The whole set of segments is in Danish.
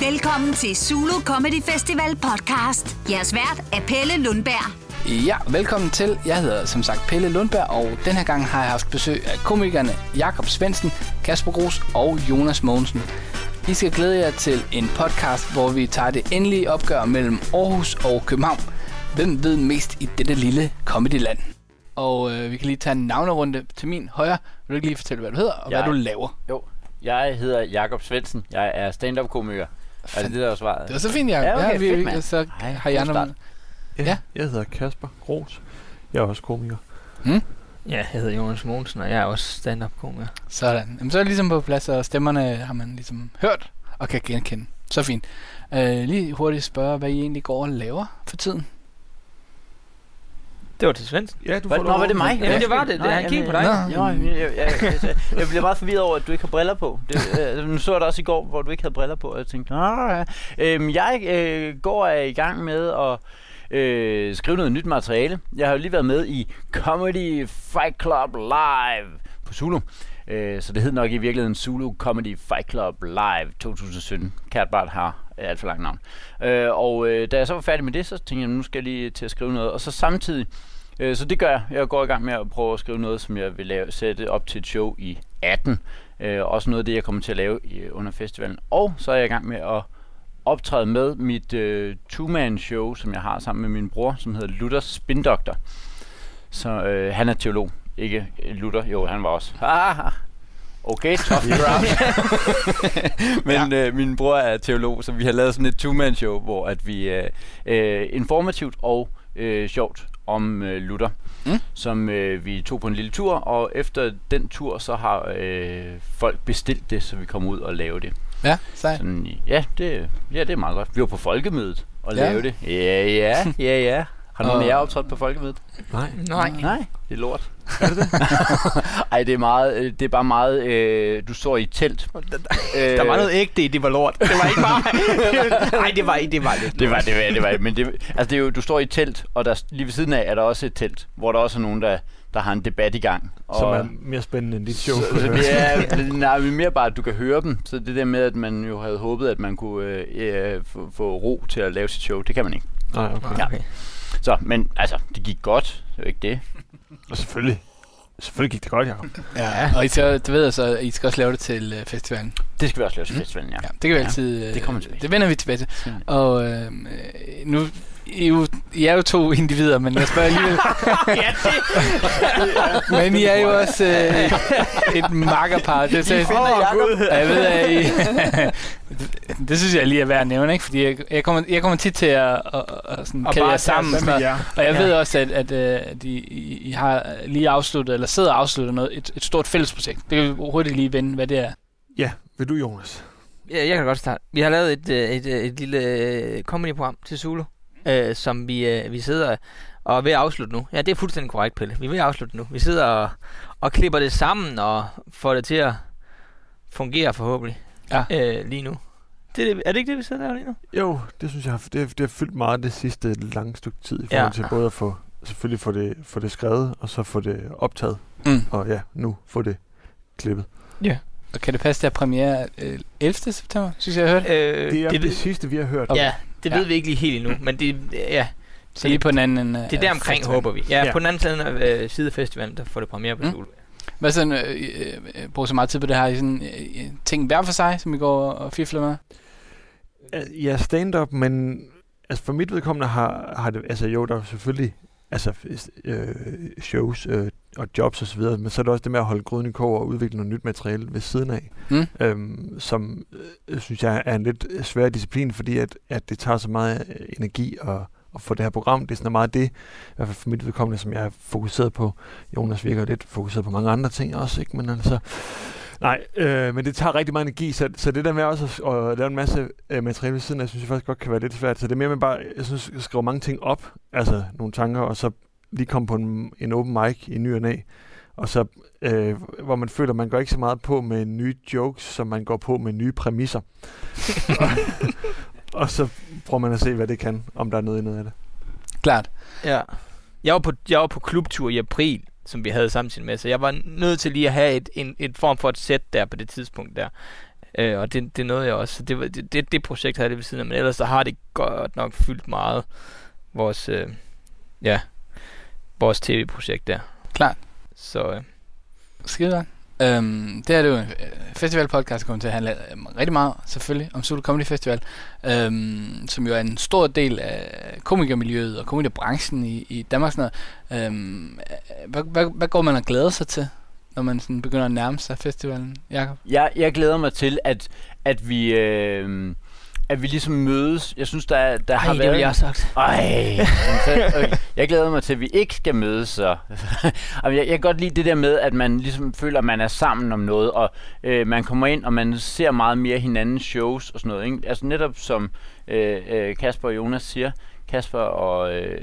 Velkommen til Zulu Comedy Festival podcast. Jeres vært er Pelle Lundberg. Ja, velkommen til. Jeg hedder som sagt Pelle Lundberg, og den her gang har jeg haft besøg af komikerne Jakob Svendsen, Kasper Gros og Jonas Mogensen. I skal glæde jer til en podcast, hvor vi tager det endelige opgør mellem Aarhus og København. Hvem ved mest i dette lille comedyland? Og øh, vi kan lige tage en navnerunde til min højre. Vil du ikke lige fortælle, hvad du hedder og Jeg- hvad du laver? Jo, jeg hedder Jakob Svendsen. Jeg er stand-up-komiker. Er det det, der var svaret? Det var så fint, Jacob. Ja, okay, vi, fedt, vi, mand. så Ej, har jeg andre start. Ja. Jeg hedder Kasper Gros. Jeg er også komiker. Ja, jeg hedder Jonas Mogensen, og jeg er også stand-up-komiker. Sådan. Jamen, så er det ligesom på plads, og stemmerne har man ligesom hørt og kan genkende. Så fint. Øh, lige hurtigt spørge, hvad I egentlig går og laver for tiden. Det var til Svendsen. Ja, du Hvad, nå, var det mig? Ja, det var det. Det- han kiggede på dig. Nå. Jo, jeg, jeg, jeg, jeg, jeg bliver meget forvirret over, at du ikke har briller på. Det, øh, nu så jeg det også i går, hvor du ikke havde briller på, og jeg tænkte, Nå, ja. øhm, jeg øh, går er i gang med at øh, skrive noget nyt materiale. Jeg har jo lige været med i Comedy Fight Club Live på Zulu. Øh, så det hed nok i virkeligheden Zulu Comedy Fight Club Live 2017. Kært Bart har alt for langt navn. Øh, og øh, da jeg så var færdig med det, så tænkte jeg, nu skal jeg lige til at skrive noget. Og så samtidig, øh, så det gør jeg. Jeg går i gang med at prøve at skrive noget, som jeg vil lave, sætte op til et show i 18. Øh, også noget af det, jeg kommer til at lave i, under festivalen. Og så er jeg i gang med at optræde med mit øh, two-man-show, som jeg har sammen med min bror, som hedder Luthers Spindokter. Så øh, han er teolog, ikke øh, Luther. Jo, han var også. Okay, tough crowd. Men ja. øh, min bror er teolog, så vi har lavet sådan et two-man-show, hvor at vi er øh, informativt og øh, sjovt om øh, Luther, Mm. som øh, vi tog på en lille tur, og efter den tur, så har øh, folk bestilt det, så vi kommer ud og lave det. Ja, sejt. Sådan, ja, det, ja, det er meget godt. Vi var på folkemødet og Ja. lavede det. Ja, ja, ja, ja. Har nogen af jer optrådt på folkemødet? Nej. Nej. Nej, det er lort. Er det det? Ej, det er, meget, øh, det er bare meget, øh, du står i et telt. Øh, Der var noget ægte i, det var lort. Det var ikke bare... Nej, det var, det var lidt Det var det, var, det var, men det, altså det er jo, du står i et telt, og der, lige ved siden af er der også et telt, hvor der også er nogen, der, der har en debat i gang. Og, Som er mere spændende end dit show. Så, så det er, nej, mere bare, at du kan høre dem. Så det der med, at man jo havde håbet, at man kunne øh, øh, få, få ro til at lave sit show, det kan man ikke. Nej, okay. Okay. Så, men altså, det gik godt. Det var ikke det. Og selvfølgelig. Selvfølgelig gik det godt, Jacob. Ja. Og I skal, du ved så, I skal også lave det til øh, festivalen. Det skal vi også lave til festivalen, ja. Ja, det kan vi Ja, altid... Øh, det kommer tilbage. Det vender vi tilbage til. Ja. Og øh, øh, nu... I, er jo, I er jo to individer, men jeg spørger alligevel... ja, det... men I er jo også øh, et makkerpar. Det, det, finder Jacob. Og jeg ved, at I, det synes jeg lige er værd at nævne, ikke? Fordi jeg, jeg, kommer, jeg kommer tit til at, at, at, at sådan, Og kalde bare jer sammen. Sådan noget. jer. Og jeg Ja. ved også, at, at, øh, at I, I, har lige afsluttet, eller sidder og afslutter noget, et, et stort fællesprojekt. Det kan vi hurtigt lige vende, hvad det er. Ja, vil du, Jonas? Ja, jeg kan godt starte. Vi har lavet et, øh, et, et, et lille øh, comedy-program til Zulu, øh, som vi, øh, vi sidder og er ved at afslutte nu. Ja, det er fuldstændig korrekt, Pelle. Vi er ved at afslutte nu. Vi sidder og, og klipper det sammen og får det til at fungere forhåbentlig Ja. øh, lige nu. Det er, det, er det ikke det, vi sidder der lige nu? Jo, det synes jeg, har- det, har- det har fyldt meget det sidste lange stykke tid i Ja. forhold til både at få, selvfølgelig få det, få det skrevet, og så få det optaget, Mm. og ja, nu få det klippet. Og kan det passe, der er premiere øh, 11. september, synes jeg, jeg har hørt? Øh, Det er det, det sidste, vi har hørt. Ja, det Ja. ved vi ikke lige helt endnu, men det, ja, Så lige på den anden ende. det er der omkring, håber vi. Ja, Ja. på den anden side af øh, side af festivalen, der får det premiere på Mm. Zulu. Hvad sådan, øh, øh, bruger så meget tid på det her? I sådan, øh, øh, ting hver for sig, som I går og fifler med? Øh, Ja, stand-up, men altså for mit vedkommende har, har det, altså jo, der er selvfølgelig altså, øh, shows øh, og jobs osv., men så er det også det med at holde gryden i kog og udvikle noget nyt materiale ved siden af, Mm. øhm, som øh, synes jeg er en lidt svær disciplin, fordi at, at det tager så meget øh, energi at, at få det her program. Det er sådan meget det, i hvert fald for mit vedkommende, som jeg er fokuseret på. Jonas virker lidt fokuseret på mange andre ting også, ikke? Men altså, Nej, øh, men det tager rigtig meget energi, så, så det der med også at, at lave en masse øh, materiale ved siden af, synes jeg faktisk godt kan være lidt svært. Så det er mere med bare, jeg synes, at skrive mange ting op, altså nogle tanker, og så lige komme på en, en open mic i ny og næ, og så, øh, hvor man føler, at man går ikke så meget på med nye jokes, som man går på med nye præmisser. og, og så prøver man at se, hvad det kan, om der er noget i noget af det. Klart. Ja. Jeg var, på, jeg var på klubtur i april, som vi havde samtidig med, så jeg var nødt til lige at have et, en, et form for et sæt der på det tidspunkt der. Øh, og det, det nåede jeg også. Så det, var- det, det, det projekt havde det ved siden af, men ellers så har det godt nok fyldt meget vores, øh, ja, vores tv-projekt der. Klart. Så øh, Skide godt. Øhm, det her det er jo en øh, festivalpodcast, der kommer til at handle øhm, rigtig meget, selvfølgelig, om Zulu Comedy Festival, øhm, som jo er en stor del af komikermiljøet og komikerbranchen i, i Danmark. Sådan noget. Øhm, øh, hvad, hvad, hvad går man og glæder sig til, når man sådan begynder at nærme sig festivalen, Jakob? Jeg, jeg glæder mig til, at, at vi... Øh, at vi ligesom mødes. Jeg synes, der, der ej, har det været... ville jeg have sagt. Ej, okay. jeg glæder mig til, at vi ikke skal mødes. Så. Jeg, jeg kan godt lide det der med, at man ligesom føler, at man er sammen om noget, og øh, man kommer ind, og man ser meget mere hinandens shows og sådan noget. Ikke? Altså netop som øh, øh, Kasper og Jonas siger, Kasper og øh,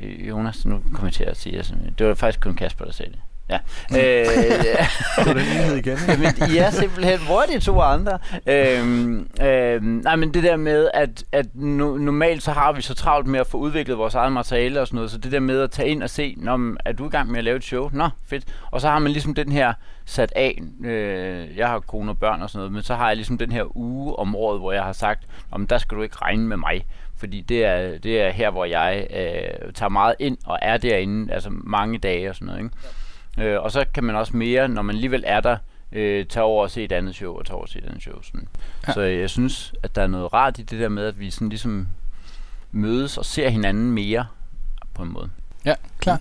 øh, Jonas, nu kommer jeg til at sige, altså, det var faktisk kun Kasper, der sagde det. Ja. Øh, Så er den enhed igen. Jamen, I er simpelthen, hvor er de to andre? Øhm, øhm, nej, men det der med, at, at no, normalt så har vi så travlt med at få udviklet vores eget materiale og sådan noget, så det der med at tage ind og se, Nå, men er du i gang med at lave et show? Nå, fedt. Og så har man ligesom den her sat af, øh, jeg har kone og børn og sådan noget, men så har jeg ligesom den her uge om året, hvor jeg har sagt, om der skal du ikke regne med mig, fordi det er, det er her, hvor jeg øh, tager meget ind og er derinde, altså mange dage og sådan noget, ikke? Øh, og så kan man også mere, når man alligevel er der, øh, tage over og se et andet show, og tage over og se et andet show. Sådan. Ja. Så jeg synes, at der er noget rart i det der med, at vi sådan ligesom mødes og ser hinanden mere på en måde. Ja, klar.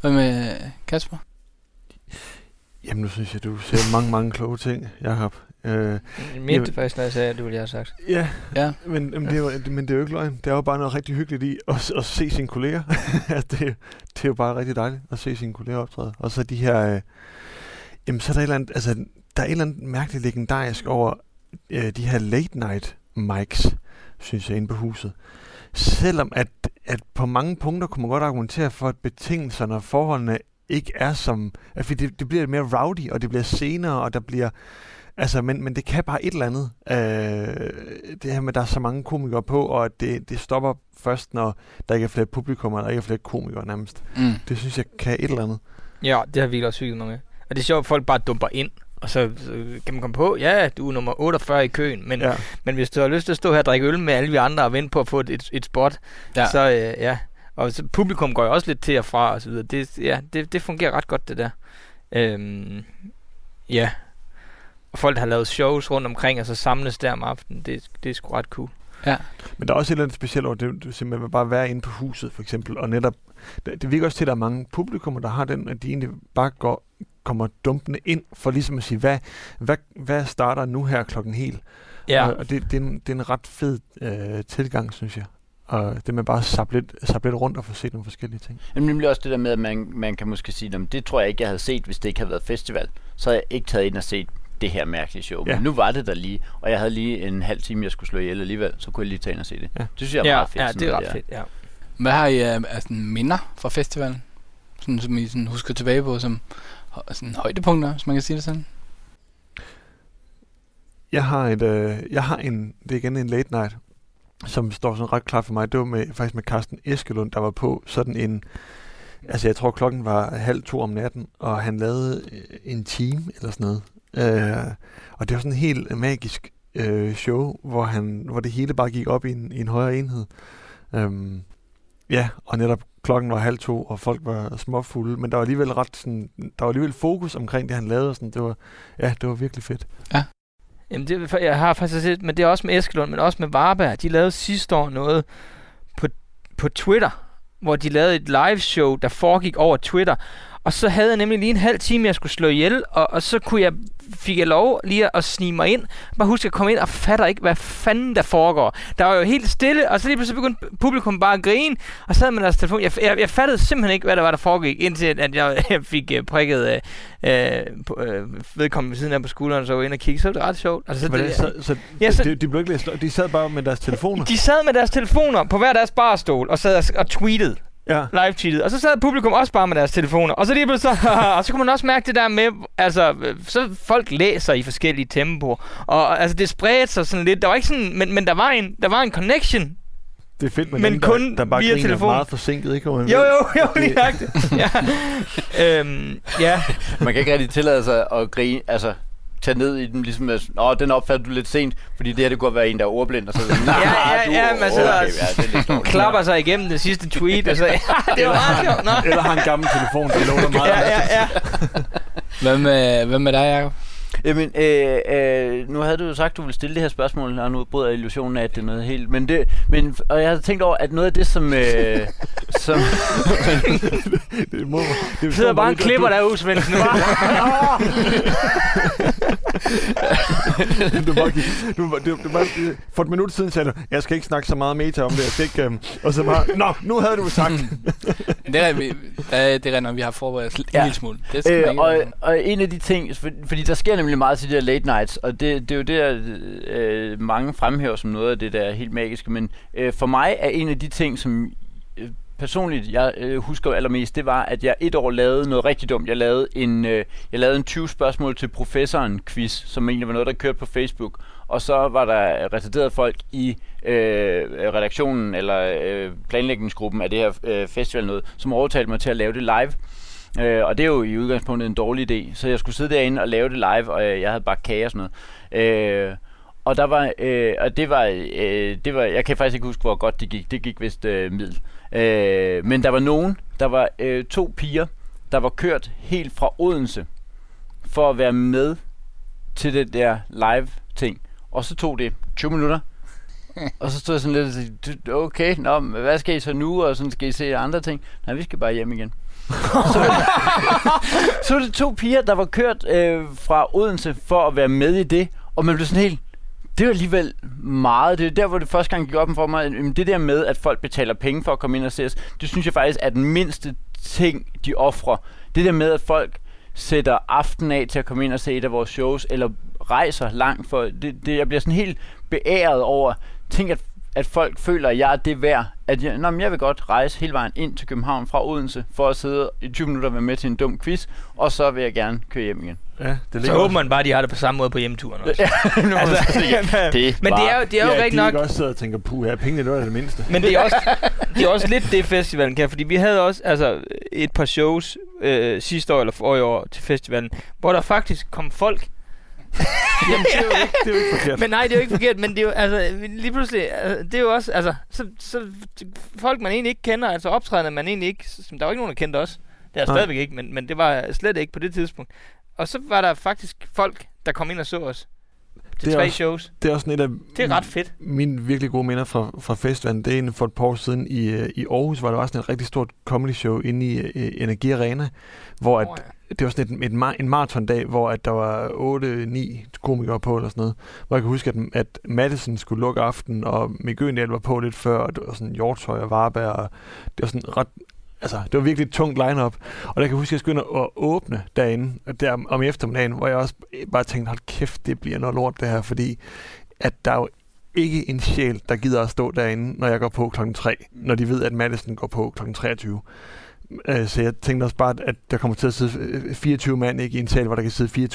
Hvad med Kasper? Jamen, nu synes jeg, du siger mange, mange kloge ting, Jacob. Øh, Jeg mente faktisk, når jeg sagde, at det ville jeg have sagt. ja, Ja. men, men, det er jo, men det er jo ikke løgn. Det er jo bare noget rigtig hyggeligt i at, at se sine kolleger. Det, er- det er jo bare rigtig dejligt at se sine kolleger optræde. Og så de her... Øh, jamen, så er der et eller andet... Altså, der er et eller andet mærkeligt legendarisk over øh, de her late night mics, synes jeg, inde på huset. Selvom at, at på mange punkter kunne man godt argumentere for, at betingelserne og forholdene ikke er som... At fordi det, det bliver mere rowdy, og det bliver senere, og der bliver... Altså, men, men det kan bare et eller andet. Øh, det her med, at der er så mange komikere på, og at det, det stopper først, når der ikke er flere publikum, og der ikke er flere komikere nærmest. Mm. Det synes jeg kan et eller andet. Ja, det har virkelig også hygget mig med. Og det er sjovt, at folk bare dumper ind. Og så, så kan man komme på, ja, du er nummer 48 i køen, men, ja. Men hvis du har lyst til at stå her og drikke øl med alle vi andre og vente på at få et, et, et spot, ja. så øh, ja. Og så, publikum går jo også lidt til og fra og så videre. Det, ja, det, det fungerer ret godt, det der. Øhm, ja. Og folk, har lavet shows rundt omkring, og så samles der om aftenen, det, det er sgu ret cool. Men der er også et eller andet specielt over det, du simpelthen vil bare være inde på huset, for eksempel, og netop, det, det virker også til, at der er mange publikummer, der har den, at de egentlig bare går, kommer dumpende ind, for ligesom at sige, hvad, hvad, hvad starter nu her klokken helt? Ja, Og, og det, det, er en, det er en ret fed øh, tilgang, synes jeg. Og det med bare at sappe lidt, sappe lidt rundt og få set nogle forskellige ting. Men nemlig også det der med, at man, man kan måske sige, det tror jeg ikke, jeg havde set, hvis det ikke havde været festival. Så havde jeg ikke taget ind og set det her mærkelige show. Ja. Men nu var det der lige, og jeg havde lige en halv time, jeg skulle slå ihjel alligevel, så kunne jeg lige tage ind og se det. Ja. Det synes jeg er ja, meget fedt. ja det er ret fedt, ja. Hvad har I af af sådan minder fra festivalen? Sådan, som I sådan husker tilbage på som sådan højdepunkter, hvis man kan sige det sådan? Jeg har, et, øh, jeg har en, det er igen en late night, som står sådan ret klart for mig. Det var med, faktisk med Carsten Eskelund, der var på sådan en, altså jeg tror klokken var halv to om natten, og han lavede øh, en time eller sådan noget. Øh, og det var sådan en helt magisk øh, show, hvor, han, hvor det hele bare gik op i en, i en højere enhed. Øhm, ja, og netop klokken var halv to, og folk var småfulde, men der var alligevel ret sådan, der var alligevel fokus omkring det, han lavede. Og sådan. Det var, ja, det var virkelig fedt. Ja. Jamen, det, jeg har faktisk set, men det er også med Eskelund, men også med Varberg. De lavede sidste år noget på, på Twitter, hvor de lavede et live show, der foregik over Twitter. Og så havde jeg nemlig lige en halv time, jeg skulle slå ihjel, og, og så kunne jeg, fik jeg lov lige at, at snige mig ind. Bare husk at komme ind og fatter ikke, hvad fanden der foregår. Der var jo helt stille, og så lige pludselig begyndte publikum bare at grine, og så havde man deres telefon. Jeg, jeg, jeg fattede simpelthen ikke, hvad der var, der foregik, indtil at jeg, jeg fik uh, prikket uh, uh, vedkommende ved siden af på skulderen, så var ind og kigge. Så var det ret sjovt. Altså, så, Hvordan, det, så, så, Ja, så- de, de blev ikke læst, de sad bare med deres telefoner. de sad med deres telefoner på hver deres barstol og sad og, og tweetede, Ja, live tweetede. Og så sad publikum også bare med deres telefoner. Og så lige pludselig så, og så kunne man også mærke det der med, altså, så folk læser i forskellige tempoer. Og altså, det spredte sig sådan lidt. Der var ikke sådan, men, men der var en, der var en connection. det er fedt med Men dem, kun der, der bare via telefon. meget forsinket, ikke? Man Jo, jo, jo, det- lige nøjagtigt. ja. øhm, ja. Man kan ikke rigtig tillade sig at grine, altså tage ned i den, ligesom at, Nå, den opfatter du lidt sent, fordi det her, det kunne være en, der er ordblind, og så er det, Ja, ja, du, ja, man sidder okay, ja, det er lidt. Klapper sig igennem det sidste tweet, og så, det var meget sjovt. Nå. Eller har en gammel telefon, der låner meget. Ja, ja, ja. Hvad med, hvad med dig, Jacob? Jamen, øh, øh, nu havde du jo sagt, du ville stille det her spørgsmål, og nu bryder jeg illusionen af, at det er noget helt... Men det, men, og jeg havde tænkt over, at noget af det, som... Øh, som Det må, det sidder bare en klipper derude, Svendsen. du, var, du, var, du, du var, for et minut siden sagde du, jeg skal ikke snakke så meget meta om det, jeg skal ikke, um, og så bare, nå, nu havde du sagt. Det er, vi, det er, når vi har forberedt en Ja. lille smule. Det skal man Øh, og, og en af de ting, for, fordi der sker nemlig meget til de der late nights, og det, det er jo det, der, øh, mange fremhæver som noget af det der helt magiske, men øh, for mig er en af de ting, som øh, personligt jeg øh, husker allermest, det var, at jeg et år lavede noget rigtig dumt. Jeg lavede en, øh, jeg lavede en 20 spørgsmål til professoren quiz, som egentlig var noget, der kørte på Facebook, og så var der retarderede folk i øh, redaktionen eller øh, planlægningsgruppen af det her øh, festival noget, som overtalte mig til at lave det live. Øh, og det er jo i udgangspunktet en dårlig idé. Så jeg skulle sidde derinde og lave det live, og øh, jeg havde bare kage og sådan noget. Øh, og der var, øh, og det var, øh, det var, jeg kan faktisk ikke huske, hvor godt det gik. Det gik vist øh, middel. Øh, men der var nogen, der var øh, to piger, der var kørt helt fra Odense for at være med til det der live ting. Og så tog det 20 minutter. og så stod jeg sådan lidt og sagde, okay, nå, hvad skal I så nu? Og sådan skal I se andre ting? Nej, vi skal bare hjem igen. så var det to piger, der var kørt øh, fra Odense for at være med i det, og man blev sådan helt, det var alligevel meget. Det er der, hvor det første gang gik op for mig. Jamen, Det der med, at folk betaler penge for at komme ind og se os, det synes jeg faktisk er den mindste ting, de offrer. Det der med, at folk sætter aften af til at komme ind og se et af vores shows, eller rejser langt for... Det, det, jeg bliver sådan helt beæret over, tænk at, at folk føler, at jeg er det værd, at jeg, nå, jeg vil godt rejse hele vejen ind til København fra Odense, for at sidde i 20 minutter og være med til en dum quiz, og så vil jeg gerne køre hjem igen. Ja, det Så håber man bare, at de har det på samme måde på hjemturen også. Nu må Altså, sige, det Men det er jo, det er jo ja, rigtig de nok... ikke også sidder og tænker, puh, ja, pengene, det var det mindste. Men det er, også, det er også lidt det, festivalen kan, fordi vi havde også altså, et par shows øh, sidste år eller for i år til festivalen, hvor der faktisk kom folk. Jamen, det er jo ikke, det er jo ikke forkert. Men nej, det er jo ikke forkert, men det er jo, altså, lige pludselig, altså, det er jo også, altså, så, så folk, man egentlig ikke kender, altså optrædende, man egentlig ikke, som der var ikke nogen, der kendte os. Det er Nej. stadigvæk ikke, men, men det var slet ikke på det tidspunkt. Og så var der faktisk folk, der kom ind og så os til Det er tre også- shows. Det er også sådan et af Det er ret fedt. mine virkelig gode minder fra, fra festivalen. Det er en for et par år siden i, øh, i Aarhus, hvor der var sådan et rigtig stort comedy show inde i øh, Energi Arena, hvor at, Åh, det var sådan et, et, en maratondag, hvor at der var 8-9 komikere på eller sådan noget. Hvor jeg kan huske, at, at Madison skulle lukke aften, og Mikke var på lidt før, og det var sådan Hjortøj og Varberg, og det var sådan ret Altså, det var virkelig et tungt line-up. Og der kan jeg huske, at jeg skulle ind og åbne derinde, og der om eftermiddagen, hvor jeg også bare tænkte, hold kæft, det bliver noget lort det her, fordi at der er jo ikke en sjæl, der gider at stå derinde, når jeg går på klokken 3, når de ved, at Madison går på klokken 23. Øh, Så jeg tænkte også bare, at der kommer til at sidde øh, 24 mand ikke, i en sal, hvor der kan sidde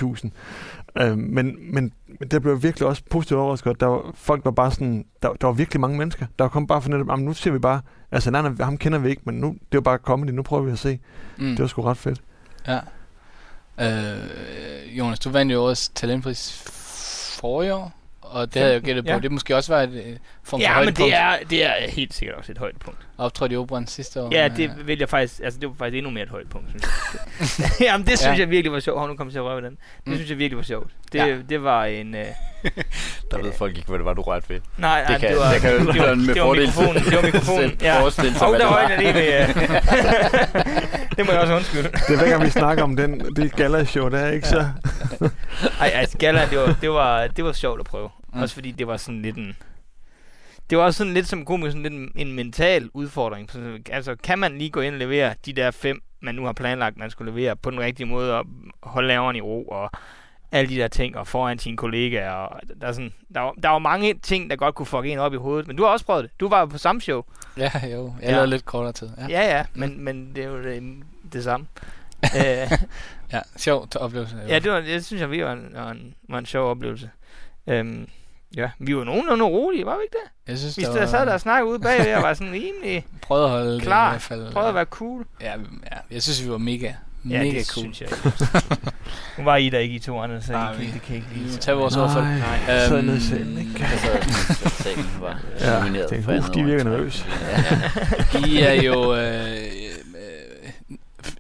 4.000. Øh, Men, men, der blev virkelig også positivt overrasket. Der var, folk var bare sådan, der, der var virkelig mange mennesker. Der kom bare for netop, "Jamen, nu ser vi bare, altså nej, nej, ham kender vi ikke, men nu, det var bare comedy, nu prøver vi at se. Mm. Det var sgu ret fedt. Ja. Øh, Jonas, du vandt jo årets talentpris forrige år, og det havde jeg jo gættet på. Ja. Det måske også var et øh, form for Ja, men højdepunkt. det er, det er helt sikkert også et højdepunkt. Optrådte i operan sidste år. Ja, men, det øh, vil jeg faktisk, altså det var faktisk endnu mere et højdepunkt, synes jeg. Jamen, det synes Ja. jeg virkelig var sjovt. Hov, nu kom jeg til at røre ved den. Det Mm. synes jeg virkelig var sjovt. Det, Ja. det var en... Øh, Der ved folk ikke, hvad det var, du rørte ved. nej, nej, Det kan, det var, det kan det var, Jørgen med det var fordel mikrofonen. Det var mikrofonen, ja. forestille sig, Hov, der det var var. en af det må jeg også undskylde. Det er hver gang, vi snakker om den, det gala-show, der er ikke så... Ej, altså, Gala, det var, det var, det var sjovt at prøve. Mm. Også fordi det var sådan lidt en... Det var også sådan lidt som komiker, sådan lidt en, en mental udfordring. Så, Altså, kan man lige gå ind og levere de der fem, man nu har planlagt, man skulle levere på den rigtige måde, og holde laveren i ro, og alle de der ting, og foran sine kollegaer, og der er, sådan, der, var, der var mange ting, der godt kunne fucke en op i hovedet. Men du har også prøvet det. Du var jo på samme show. Ja, jo. Jeg Ja. lidt kortere tid. Ja, Ja, ja, men, men det er jo det, det samme. øh, ja sjov oplevelse. Ja, det, var, det synes jeg, vi var en, var en, var en sjov oplevelse. Øhm, ja, vi var nogenlunde rolige, var vi ikke det? Jeg synes, Vi stod og sad der og snakkede ude bagved, og var sådan rimelig prøvede at holde Klar. det i hvert fald. prøvede at være cool. Ja, ja, jeg synes, vi var mega, Ja, Mega det cool. synes jeg ikke. Nu var I der ikke i to andre, så Nej, I, vi- det kan ikke så- tage vores ord for det. Nej, Øhm, så nede i salen, ikke? Altså, sagen var Ja, nomineret det er- for de virker nervøse. Ja. I er jo øh, øh,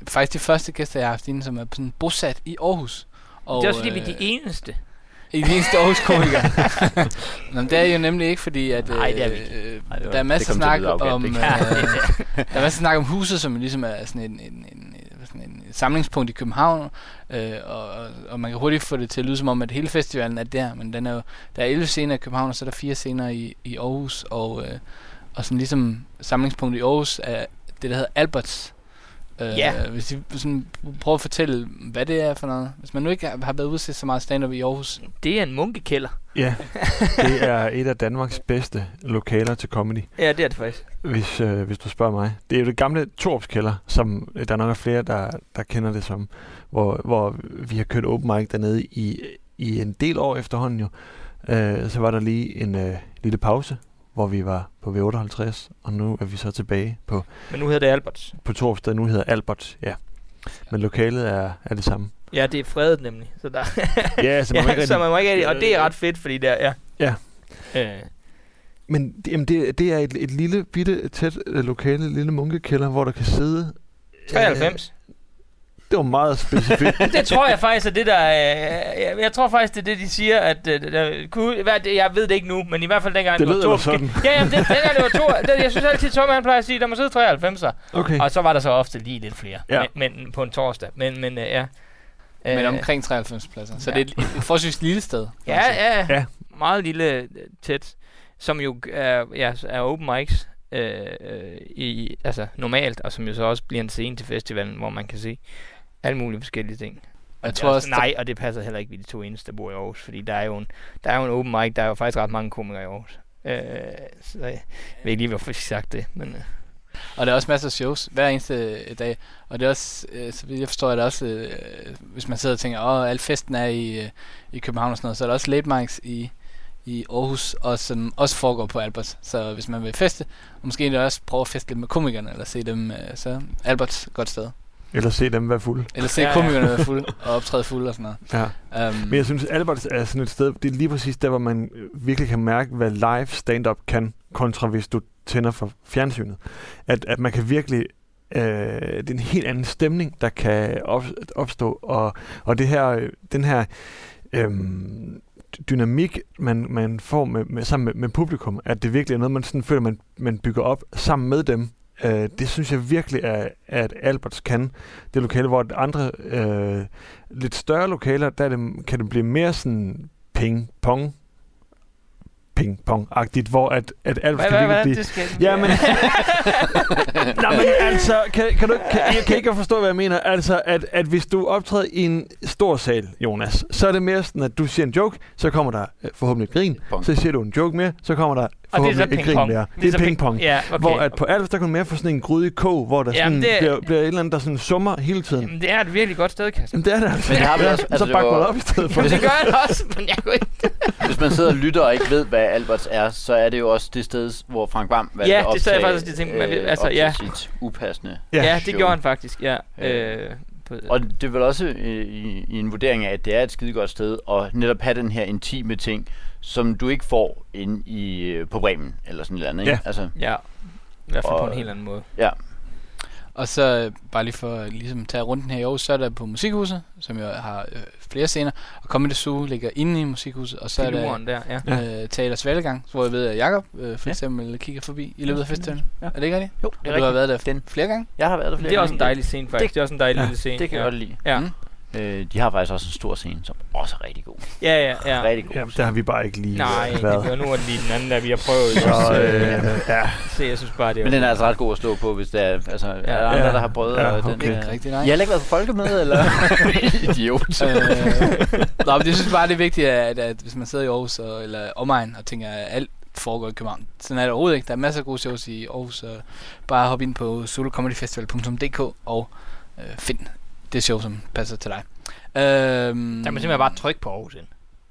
faktisk de første gæster, jeg har haft inde, som er sådan bosat i Aarhus. Og, Det er også fordi, vi er øh, de eneste. I de eneste Aarhus komikere. Nå, men det er jo nemlig ikke, fordi at, øh, Nej, det er vi ikke. øh, Nej, det var- der er det masser at snak om, øh, der er masser snak om huset, som ligesom er sådan en, en, en samlingspunkt i København, øh, og, og, man kan hurtigt få det til at lyde som om, at hele festivalen er der, men den er jo, der er 11 scener i København, og så er der fire scener i, i Aarhus, og, øh, og sådan ligesom samlingspunkt i Aarhus er det, der hedder Alberts. Øh, Ja. Hvis I sådan prøver at fortælle, hvad det er for noget. Hvis man nu ikke har været ude til så meget stand-up i Aarhus. Det er en munkekælder. Ja, det er et af Danmarks bedste lokaler til comedy, Ja, det er det faktisk. hvis, øh, hvis du spørger mig. Det er jo det gamle Torps kælder, som øh, der nok er flere, der, der kender det som, hvor, hvor vi har kørt open mic dernede i, i en del år efterhånden jo. Øh, så var der lige en øh, lille pause, hvor vi var på V58, og nu er vi så tilbage på, Men nu hedder det Alberts. på Torps, der nu hedder Albert, ja. Men lokalet er, er det samme. Ja, det er fredet nemlig. Så, der, Ja, så man ja, så rigtig- man må ikke rigtig, og det er ret fedt, fordi der, ja. Ja. Øh, Men det- jamen det, det er et, et lille, bitte, tæt øh, lokale, lille munkekælder, hvor der kan sidde... 93. Øh, det var meget specifikt. det tror jeg faktisk er det, der er... Jeg, jeg tror faktisk, det er det, de siger, at... øh, der, kunne, være, det- jeg ved det ikke nu, men i hvert fald dengang... det var lød sådan. Ja, jamen, det, dengang det var to... Det, jeg synes altid, Tom han plejer at sige, der må sidde 93'er. Okay. Og så var der så ofte lige lidt flere. Ja. Men, men på en torsdag. Men, men øh, ja. Men Øh, omkring 93 pladser. Så ja. det er et, et forholdsvis lille sted. Ja, ja, Ja. Meget lille, øh, tæt. Som jo er, ja, er open mics. Øh, øh, i, altså normalt, og som jo så også bliver en scene til festivalen, hvor man kan se alle mulige forskellige ting. Jeg Og tror det er også, nej, og det passer heller ikke, vi de to eneste, der bor i Aarhus, fordi der er jo en, der er jo en open mic, der er jo faktisk ret mange komikere i Aarhus. Øh, så jeg ved ikke lige, hvorfor jeg sagt det, men øh, Og der er også masser af shows hver eneste øh, dag. Og det er også, øh, så vidt jeg forstår, at det også, øh, hvis man sidder og tænker, åh, al festen er i, øh, i København og sådan noget, så er der også late mics i, i Aarhus, og som også foregår på Albert. Så hvis man vil feste, og måske også prøve at feste lidt med komikerne, eller se dem, øh, så er Albert godt sted. Eller se dem være fulde. Eller se Ja, ja, ja. komikerne være fulde, og optræde fulde og sådan noget. Ja. Um, Men jeg synes, Albert er sådan et sted, det er lige præcis der, hvor man virkelig kan mærke, hvad live stand-up kan, kontra hvis du tænder for fjernsynet. At, at man kan virkelig... Øh, det er en helt anden stemning, der kan op, opstå, og, og det her, den her øhm, dynamik, man, man får med, med, sammen med, med publikum, at det virkelig er noget, man sådan føler, man, man bygger op sammen med dem. Øh, det synes jeg virkelig er, at Alberts kan. Det lokale, hvor andre øh, lidt større lokaler, der er det, kan det blive mere sådan ping-pong ping-pong-agtigt, hvor at, at alt hvad, skal hvad, hvad, det skal... Ja, men... Nå, men altså, kan, kan, du, kan, jeg kan ikke forstå, hvad jeg mener. Altså, at, at hvis du optræder i en stor sal, Jonas, så er det mere sådan, at du siger en joke, så kommer der øh, forhåbentlig et grin. Pong. Så siger du en joke mere, så kommer der og det er så ping-pong. mere. Det er ping-pong. Ja, okay. Hvor at på Alves, der du mere få sådan en gryde kog, hvor der Jamen, sådan det- bliver, bliver et eller andet, der sådan summer hele tiden. Jamen, det er et virkelig godt sted, Kasper. Jamen, det er det altså. Men det har vi også- altså, så det bak var- mig op i stedet for. det gør jeg også, men jeg kunne ikke... Hvis man sidder og lytter og ikke ved, hvad Alberts er, så er det jo også det sted, hvor Frank Bam valgte Ja, det optage, faktisk og tænkte, man øh, altså, ja. sit upassende. Ja, ja det gjorde han faktisk, ja. Øh, Øh, på, Og det er vel også øh, i, i en vurdering af, at det er et skidegodt sted, og netop have den her intime ting, som du ikke får ind i, øh, på Bremen, eller sådan noget andet. Ikke? Ja. Altså, ja, i hvert fald på en helt anden måde. ja. Og så øh, bare lige for at ligesom tage runden her i Aarhus, så er der på Musikhuset, som jo har øh, flere scener, og Comedy Zoo ligger inde i Musikhuset, og så er der der, ja. Øh, Teater Svalegang, hvor jeg ved, at Jacob øh, for Ja. eksempel kigger forbi i løbet af festivalen. Ja. Er det ikke rigtigt? Jo, Og du har været der den. flere gange? Jeg har været der flere Det er også en gange. dejlig scene, faktisk. Det, det er også en dejlig ja, lille scene. Det kan ja. jeg godt lide. Ja. Mm. Øh, de har faktisk også en stor scene, som også er rigtig god. Ja, ja, ja. Rigtig god. Jamen, der har vi bare ikke lige Nej, øh, det været. var nu er det lige den anden, der vi har prøvet. Så, også, øh, ja. Så jeg synes bare, det er Men den er altså ret god at stå på, hvis der er, altså, er der andre, Ja. der har prøvet Ja, og den. okay. øh, Ikke rigtig, nej. har heller ikke været på folkemøde, eller? Idiot. øh, Nå, men jeg synes bare, det er vigtigt, at, at hvis man sidder i Aarhus og, eller omegn og tænker, at alt foregår i København. Sådan er det overhovedet ikke. Der er masser af gode shows i Aarhus. Og bare hop ind på solocomedyfestival.dk og øh, find det show, som passer til dig. Øhm, Der må simpelthen bare trykke på Aarhus ind.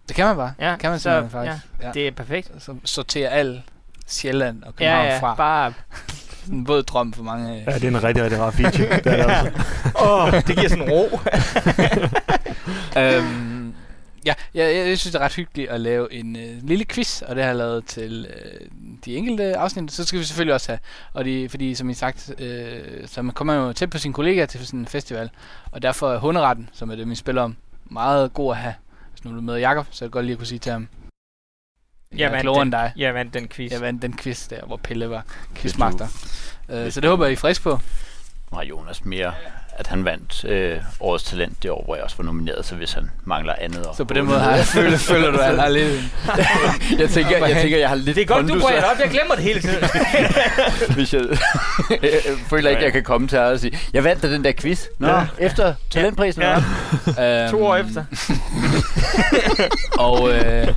Det kan man bare. Ja, kan man så- simpelthen faktisk. Ja. Det er perfekt. Så sorterer al Sjælland og Ja, København ja, fra. bare en våd drøm for mange. Ja, det er en rigtig, rigtig rar feature. det er det altså. Åh, det giver sådan ro. øhm, ja, jeg, jeg, jeg synes, det er ret hyggeligt at lave en øh, lille quiz, og det har jeg lavet til øh, de enkelte afsnit. Så skal vi selvfølgelig også have, og de, fordi som I sagt, øh, så man kommer jo tæt på sine kollegaer til sådan en festival, og derfor er hunderetten, som er det, vi spiller om, meget god at have. Hvis nu er du med Jakob, så er det godt lige at kunne sige til ham, jeg, jeg er klogere den, end dig. Jeg vandt den quiz. Jeg vandt den quiz der, hvor Pelle var quizmaster. Øh, så det håber jeg, I er frisk på. Har Jonas mere, at han vandt øh, årets talent det år, hvor jeg også var nomineret, så hvis han mangler andet år. Så på den måde har jeg føler, føler du, at han har lidt... jeg, tænker, jeg tænker, jeg har lidt Det er godt, du bringer det op. Jeg glemmer det hele tiden. hvis jeg, jeg føler ikke, jeg kan komme til at sige, jeg vandt da den der quiz. Nå, Ja. efter talentprisen. Ja. Øhm, to år efter. Og øh,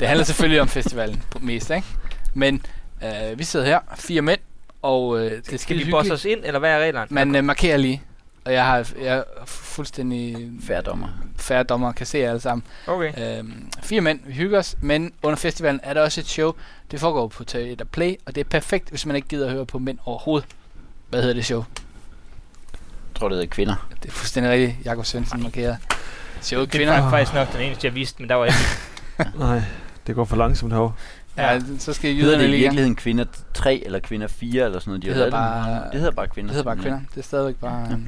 det handler selvfølgelig om festivalen på- mest, ikke? Men øh, vi sidder her, fire mænd, og øh, det Skal vi bosse os ind, eller hvad er reglerne? Man øh, markerer lige, og jeg har jeg er fuldstændig Færre dommer. færre dommer, kan se jer alle sammen. Okay. Øhm, fire mænd, vi hygger os, men under festivalen er der også et show. Det foregår på Teater Play, og det er perfekt, hvis man ikke gider at høre på mænd overhovedet. Hvad hedder det show? Jeg tror, det hedder kvinder. Det er fuldstændig rigtigt, Jakob Svendsen markerer. Showet Det kvinder. er faktisk nok den eneste, jeg vidste, men der var ikke. Nej, det går for langsomt herovre. Ja, så skal Hedder jyderne det i virkeligheden kvinder 3 eller kvinder 4 eller sådan noget? De Det hedder bare- det hedder bare kvinder. Det hedder bare kvinder. Det er stadigvæk bare...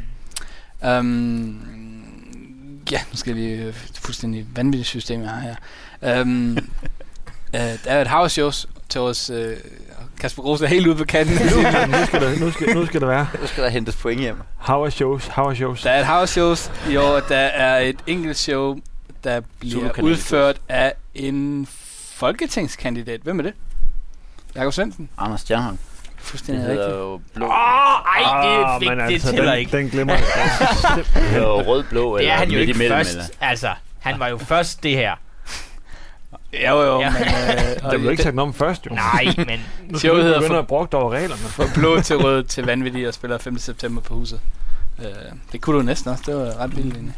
Um, ja, nu skal vi øh, fuldstændig vanvittigt system, jeg har her. Um, uh, der er et house shows til vores... Uh, Kasper Gros er helt ude på kanten. nu, skal det, nu, skal, nu skal det være. Nu skal der hentes point hjem. How are shows? How are shows? der er et house shows i år. Der er et enkelt show, der bliver udført af en folketingskandidat. Hvem er det? Jakob Svendsen. Anders Stjernholm. Det Fuldstændig hedder rigtigt. jo blå. Åh, ej, det er Ah, fik, men det altså, tæller den, ikke. Den glemmer jeg. Det hedder jo rød-blå Det eller er han jo midt ikke imellem. først. Eller. Altså, han var jo først det her. Jo, jo, Ja. men... Øh, Der blev ikke sagt noget om først, jo. Nej, men Nu skal vi hedder begynde for- at brugte over reglerne. fra blå til rød til vanvittig og spiller 5. september på huset. Uh, det kunne du næsten også. Det var ret vildt egentlig.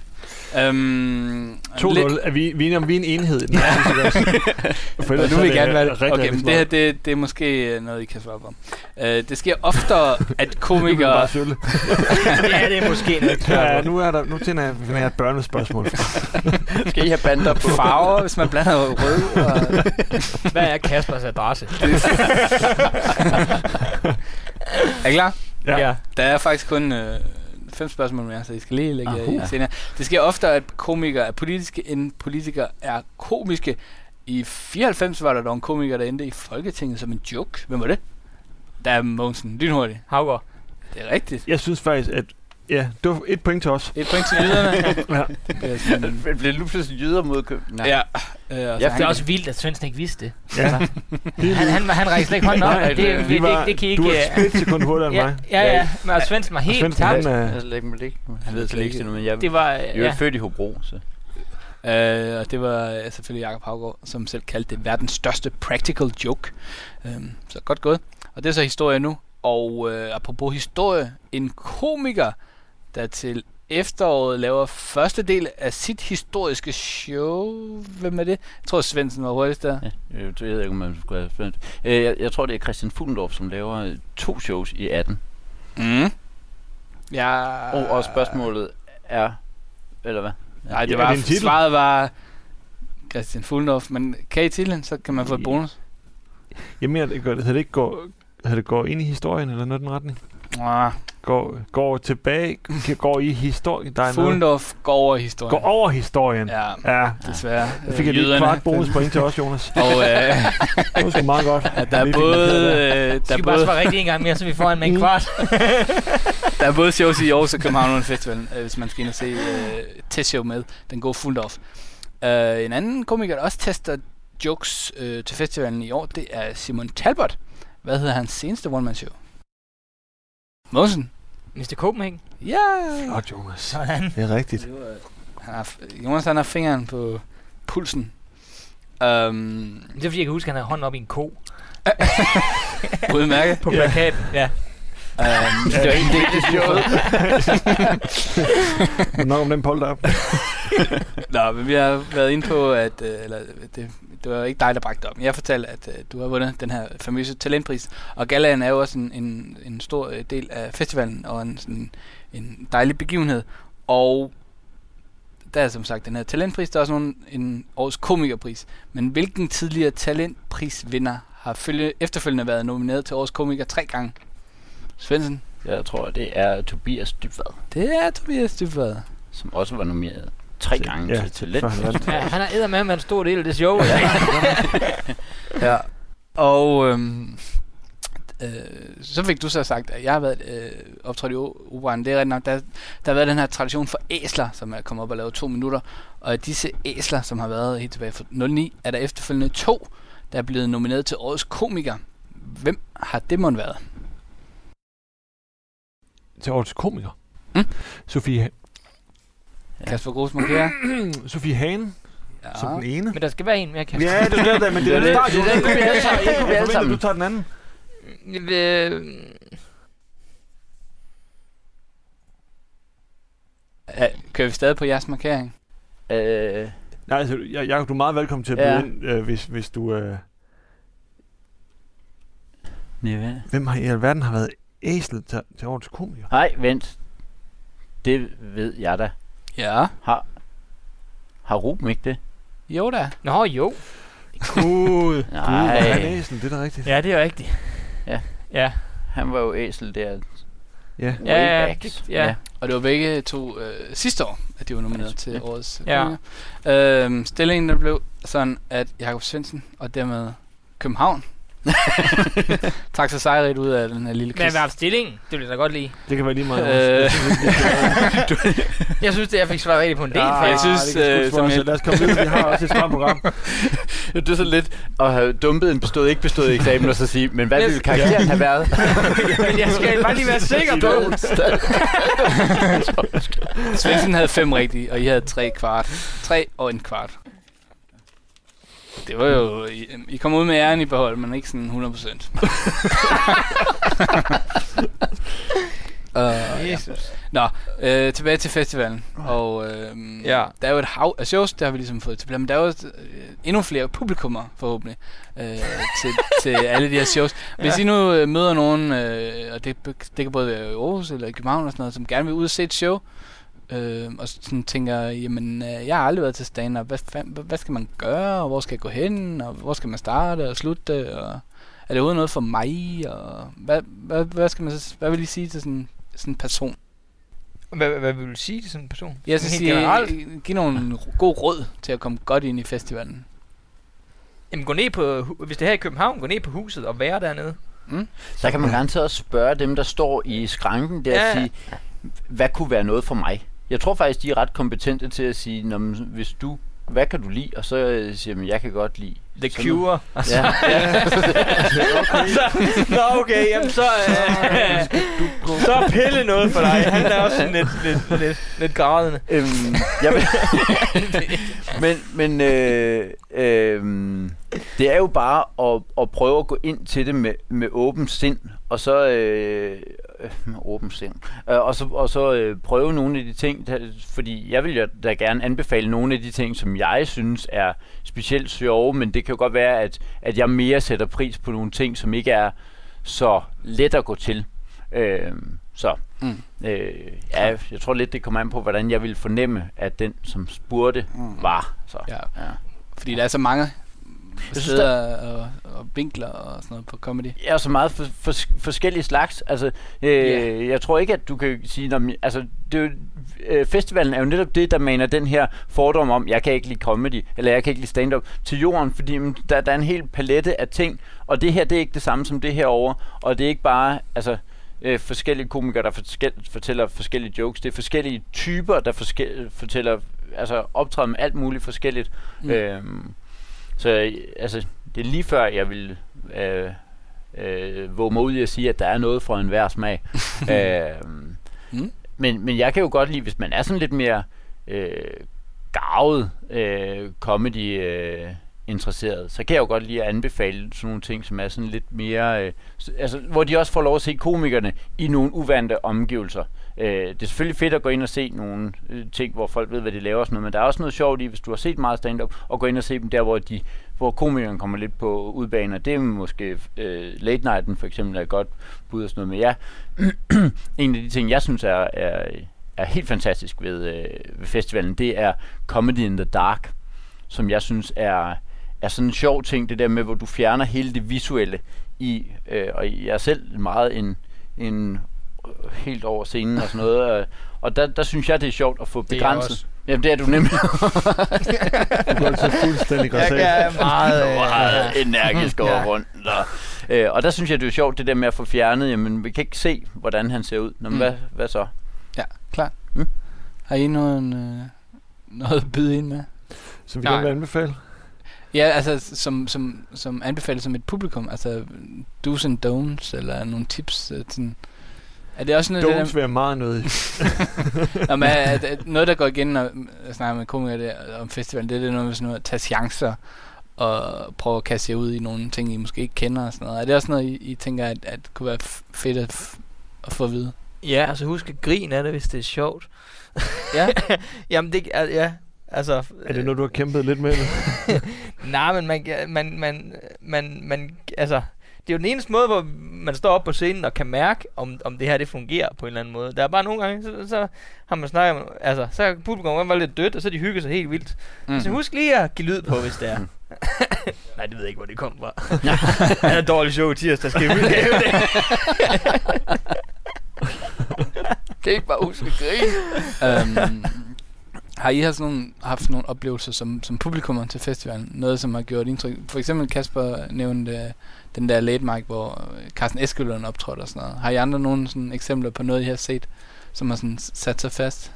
Um, 2-0. Er vi, vi er om, vi er en enhed i den her For nu vil det jeg gerne være rigtig, Okay, men det her det, det er måske øh, noget, I kan svare på. Uh, det sker oftere, at komikere... ja, det er måske noget Ja, nu er der, nu tænder jeg, finder jeg et børnespørgsmål. Skal I have bander på? farver, hvis man blander rød og... Hvad er Kaspers adresse? Er I klar? Ja. Der er faktisk kun øh, fem spørgsmål mere, så I skal lige lægge Ah, jer i uh. senere. Det sker oftere, at komikere er politiske, end politikere er komiske. I 94 var der dog en komiker, der endte i Folketinget som en joke. Hvem var det? Der er Mogensen. Lynhurtigt. Havgård. Det er rigtigt. Jeg synes faktisk, at ja, det var et point til os. Et point til jyderne. Ja. Det bliver sådan- Det bliver nu pludselig jyder mod København. Nej. ja. Øh, Ja, han Det er også vildt, at Svendsen ikke vidste det. ja. Han, han, han rækker slet ikke hånden op. Nej, det, det, det, var, det, kan I du ikke... er et splitsekund hurtigere end mig. ja, ja, men altså, Svendsen var helt tabt. han, Jeg øh, ved slet ikke, det ikke. Han ikke endnu, men jeg Det var... jeg er Ja. født i Hobro, så. Øh, og det var øh, selvfølgelig Jakob Havgaard, som selv kaldte det verdens største practical joke. Øhm, så godt gået. Og det er så historie nu. Og øh, apropos historie, en komiker, der til efteråret laver første del af sit historiske show. Hvem er det? Jeg tror, Svendsen var hurtigst der. Ja, øh, det ved jeg ikke, om man skulle have. Øh, jeg, jeg tror, det er Christian Fuglendorf, som laver øh, to shows i 18. Mm. Ja. Og, og spørgsmålet er... Eller hvad? Nej, det Ja, var, er det svaret var Christian Fuglendorf, men kan I titlen, så kan man få et bonus. Jeg mener, det, går, havde det ikke går, havde det går ind i historien, eller noget i den retning? Ah, Går, går tilbage, går i historien. Der er går over historien. går over historien. Ja, Ja, desværre. der fik jeg lige et kvart bonuspoint til os, Jonas. Og øh, Det var sgu meget godt. at der er både, øh, der, Skal vi bare både, svare rigtigt en gang mere, så vi får en med en Mm. kvart? der er både shows i Aarhus og København under festivalen, øh, hvis man skal ind og se øh, testshow med. Den går fuldt off. Øh, en anden komiker, der også tester jokes øh, til festivalen i år, det er Simon Talbot. Hvad hedder hans seneste one-man-show? Mosen. Mr. Copenhagen. Ja! Godt, Jonas. Sådan. Det er rigtigt. Han har, Jonas han har fingeren på pulsen. Um, Det er fordi, jeg kan huske, at han havde hånden op i en ko udmærket. på Ja. plakaten. Ja. Um, Det var en del af showet. Nok om den polter op. Nå, men vi har været inde på, at eller, det, det var ikke dig, der bragte op. Jeg fortalte, at øh, du har vundet den her famøse talentpris. Og Galaen er jo også en, en, en stor øh, del af festivalen, og en, sådan, en dejlig begivenhed. Og der er som sagt den her talentpris, der er også nogle, en årets komikerpris. Men hvilken tidligere talentprisvinder har følge, efterfølgende været nomineret til årets komiker tre gange? Svendsen? Jeg tror, det er Tobias Dybvad, Det er Tobias Dybvad. som også var nomineret tre Til- gange ja, til han vandt. Ja, han er eddermame med en stor del af det show. Ja. Ja. Og øhm, øh, så fik du så sagt, at jeg har været øh, optrådt i operan. Det er rigtigt nok. Der, der har været den her tradition for æsler, som er kommet op og lavet to minutter. Og af disse æsler, som har været helt tilbage fra 09, er der efterfølgende to, der er blevet nomineret til årets komiker. Hvem har det måtte været? Til årets komiker. Mm. Sofie, Ja. Ja. Kasper Gros markerer. Sofie Hane, Ja. som den ene. Men der skal være en mere, kan Ja, det er det, men det er Det det, er start, det- det kunne vi alle sammen- den kunne vi Jeg alle sammen. du tager den anden. Øh, Ja, kører vi stadig på jeres markering? Øh, Nej, altså, jeg, Jacob, du er meget velkommen til at Ja. byde ind, øh, hvis, hvis du... Øh, nej, hvad? hvem har i alverden har været æslet til, til årets komiker? Nej, vent. Det ved jeg da. Ja. Har, har Ruben ikke det? Jo da. Nå, jo. Gud, Nej. Gud, han æsel, det er da rigtigt. Ja, det er rigtigt. Ja. Ja, Han var jo æsel der. Ja. Ja, ja, det- ja. Og det var begge to øh, sidste år, at de var nomineret til Ja. årets Ja. Øhm, stillingen der blev sådan, at Jakob Svendsen og dermed København trak sig sejrigt ud af den her lille men quiz. hvad er stillingen? Det vil jeg da godt lide. Det kan være lige meget. Øh, Jeg synes, at jeg fik svaret rigtigt på en del. Ja, jeg synes, det øh, sgu som også. jeg- Lad os komme videre, vi har også et stramt program. Det er så lidt at have dumpet en bestået, ikke bestået eksamen, og så sige, men hvad Men- ville karakteren have været? Men jeg skal bare lige være sikker på. Svendsen havde fem rigtige, og I havde tre kvart. Tre og en kvart. Det var jo... I, I kom ud med æren i behold, men ikke sådan 100 procent. uh, Jesus. Nå, øh, tilbage til festivalen. Og øh, Ja. der er jo et hav af shows, der har vi ligesom fået til. Men der er jo et, øh, endnu flere publikummer, forhåbentlig, øh, til, til alle de her shows. Hvis I nu øh, møder nogen, øh, og det, det kan både være i Aarhus eller i København og sådan noget, som gerne vil ud og se et show, øh, og sådan tænker, jamen, øh, jeg har aldrig været til stand-up. Hvad, hvad, hvad skal man gøre, og hvor skal jeg gå hen, og hvor skal man starte og slutte, og er det overhovedet noget for mig, og hvad, hvad, hvad, skal man, så- hvad vil I sige til sådan, sådan en person? Hvad, hvad vil du sige til sådan en person? Jeg skal Helt sige, generelt? give nogle god råd til at komme godt ind i festivalen. Jamen, gå ned på, hvis det er her i København, gå ned på huset og være dernede. Så kan man garanteret også spørge dem, der står i skranken der, Ja. og sige, hvad kunne være noget for mig? Jeg tror faktisk, de er ret kompetente til at sige, "Nå, men hvis du, hvad kan du lide? Og så øh, siger man, jeg kan godt lide. The sådan noget." Cure. Altså, Ja, ja. Nå, okay, jamen så, øh, så er Pelle noget for dig. Han er også lidt, lidt, lidt, lidt grædende. øhm, jeg vil men men øh, øh, det er jo bare at, at prøve at gå ind til det med, med åben sind, og så øh, øh, åben sind, øh, og så, og så øh, prøve nogle af de ting, der, fordi jeg vil jo da gerne anbefale nogle af de ting, som jeg synes er specielt sjove, men det kan jo godt være, at, at jeg mere sætter pris på nogle ting, som ikke er så let at gå til. Øh, så Mm. øh, ja, jeg tror lidt, det kommer an på, hvordan jeg vil fornemme, at den, som spurgte, Mm. var. Så, Ja. ja. Fordi der er så mange synes, steder og, og vinkler og sådan noget på comedy. er så meget for, for, forskellige slags. Altså, øh, Ja. Jeg tror ikke, at du kan sige... Når, altså, det er jo, øh, festivalen er jo netop det, der maner den her fordom om, jeg kan ikke lide comedy, eller jeg kan ikke lide stand-up, til jorden, fordi mm, der, der er en hel palette af ting, og det her, det er ikke det samme som det her over, og det er ikke bare... Altså, øh, forskellige komikere, der forskel, fortæller forskellige jokes. Det er forskellige typer, der forskel, fortæller, altså optræder med alt muligt forskelligt. Mm. Øhm, så øh, altså, det er lige før, jeg vil øh, øh, våge mig ud i at sige, at der er noget for enhver smag. øhm, Mm. men, men jeg kan jo godt lide, hvis man er sådan lidt mere øh, garvet øh, comedy øh, interesseret, så kan jeg jo godt lige at anbefale sådan nogle ting, som er sådan lidt mere... Øh, altså, hvor de også får lov at se komikerne i nogle uvante omgivelser. Øh, det er selvfølgelig fedt at gå ind og se nogle øh, ting, hvor folk ved, hvad de laver og sådan noget, men der er også noget sjovt i, hvis du har set meget stand-up, og gå ind og se dem der, hvor de hvor komikerne kommer lidt på udbaner. Det er måske øh, Late Nighten for eksempel er et godt bud og sådan noget. Men ja, en af de ting, jeg synes er, er, er helt fantastisk ved, øh, ved festivalen, det er Comedy in the Dark, som jeg synes er, er sådan en sjov ting, det der med, hvor du fjerner hele det visuelle i, øh, og jeg er selv meget en, en øh, helt over scenen og sådan noget, øh, og der, der synes jeg, det er sjovt at få er jeg begrænset. Jamen, det er du nemlig. Du går altså fuldstændig Jeg græsat. er meget... øh, meget energisk over Ja. rundt. Og, øh, og der synes jeg, det er sjovt, det der med at få fjernet, jamen, vi kan ikke se, hvordan han ser ud. Nå, men Mm. hvad, hvad så? Ja, klart. Mm. Har I nogen, øh, noget at byde ind med? Så vi Nej. gerne vil anbefale. Ja, altså som, som, som anbefalet som et publikum, altså do's and don'ts, eller nogle tips. øh, Sådan. Er det også noget, Don'ts det vil jeg meget noget der, Nå, men, at noget, der går igen, når jeg snakker med komikere der, om festivalen, det er det noget med sådan noget at tage chancer, og prøve at kaste jer ud i nogle ting, I måske ikke kender og sådan noget. Er det også noget, I, I tænker, at, at kunne være fedt at, f- at få at vide? Ja, altså husk at grine af det, hvis det er sjovt. Ja. Jamen det, er- ja, altså... Er det noget, du har kæmpet lidt med? Nej, men man, man, man, man, man, altså, det er jo den eneste måde, hvor man står op på scenen og kan mærke, om, om det her det fungerer på en eller anden måde. Der er bare nogle gange, så, så har man snakket om, altså, så er publikum var lidt dødt, og så de hygger sig helt vildt. Mm. Så husk lige at give lyd på, hvis det er. Nej, det ved jeg ikke, hvor det kom fra. det er et dårligt show tirsdag, skal vi udgave det. Kan I ikke bare huske at grine? um, har I haft nogle, haft nogle oplevelser som, som publikummer til festivalen? Noget, som har gjort indtryk? For eksempel Kasper nævnte øh, den der late mic, hvor øh, Carsten Eskelund optrådte og sådan noget. Har I andre nogle sådan, eksempler på noget, I har set, som har sådan sat sig fast?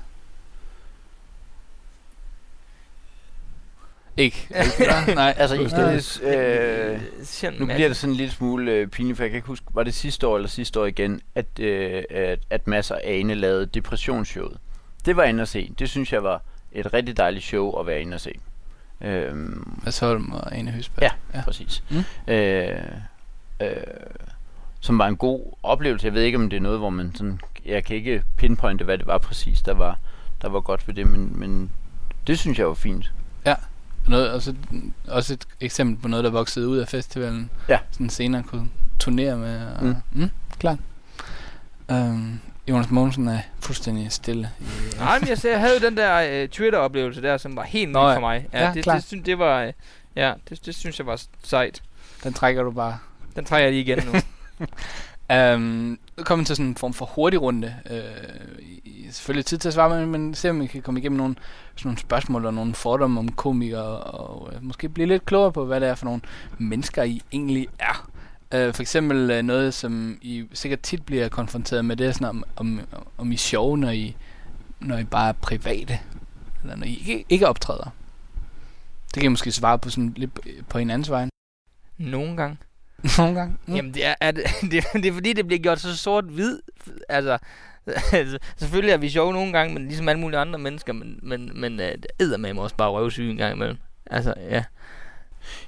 Ikke? Nej. Altså, Fuldstændig. øh, Sjældent nu bliver det sådan en lille smule øh, pinligt, for jeg kan ikke huske, var det sidste år eller sidste år igen, at, øh, at, at Mads og Ane lavede depressionsshowet. Det var jeg inde at se. Det synes jeg var et rigtig dejligt show at være inde at se. Øhm, Holm og Ane Høsberg. Ja. ja. præcis. Mm. Øh, øh, som var en god oplevelse. Jeg ved ikke, om det er noget, hvor man sådan... Jeg kan ikke pinpointe, hvad det var præcis, der var, der var godt ved det, men, men det synes jeg var fint. Noget, også, også et eksempel på noget, der voksede ud af festivalen. Ja. Sådan senere kunne turnere med. Og, Mm. mm. Mm, klart. Um, Jonas Mogensen er fuldstændig stille. Nej, men jeg, jeg havde jo den der uh, Twitter-oplevelse der, som var helt ny ja. for mig. Ja, Ja, det, det, synes, det var... øh, Ja, det, det synes jeg var sejt. Den trækker du bare. Den trækker jeg lige igen nu. Um, nu kommer til sådan en form for hurtig runde. Uh, i, selvfølgelig tid til at svare, men, men se om vi kan komme igennem nogle, sådan nogle spørgsmål og nogle fordomme om komikere, og uh, måske blive lidt klogere på, hvad det er for nogle mennesker, I egentlig er. Uh, for eksempel uh, noget, som I sikkert tit bliver konfronteret med, det er sådan om, om, om I er sjove, når I, når I bare er private, eller når I ikke, ikke optræder. Det kan I måske svare på sådan lidt på hinandens vej. Nogle gange. Nogle gange. Mm. Jamen, det er, er det, det, er- det er fordi, det bliver gjort så sort-hvid. Altså, altså, selvfølgelig er vi sjove nogle gange, men ligesom alle mulige andre mennesker, men, men, men uh, det æder med mig også bare røvsyg en gang imellem. Altså, ja.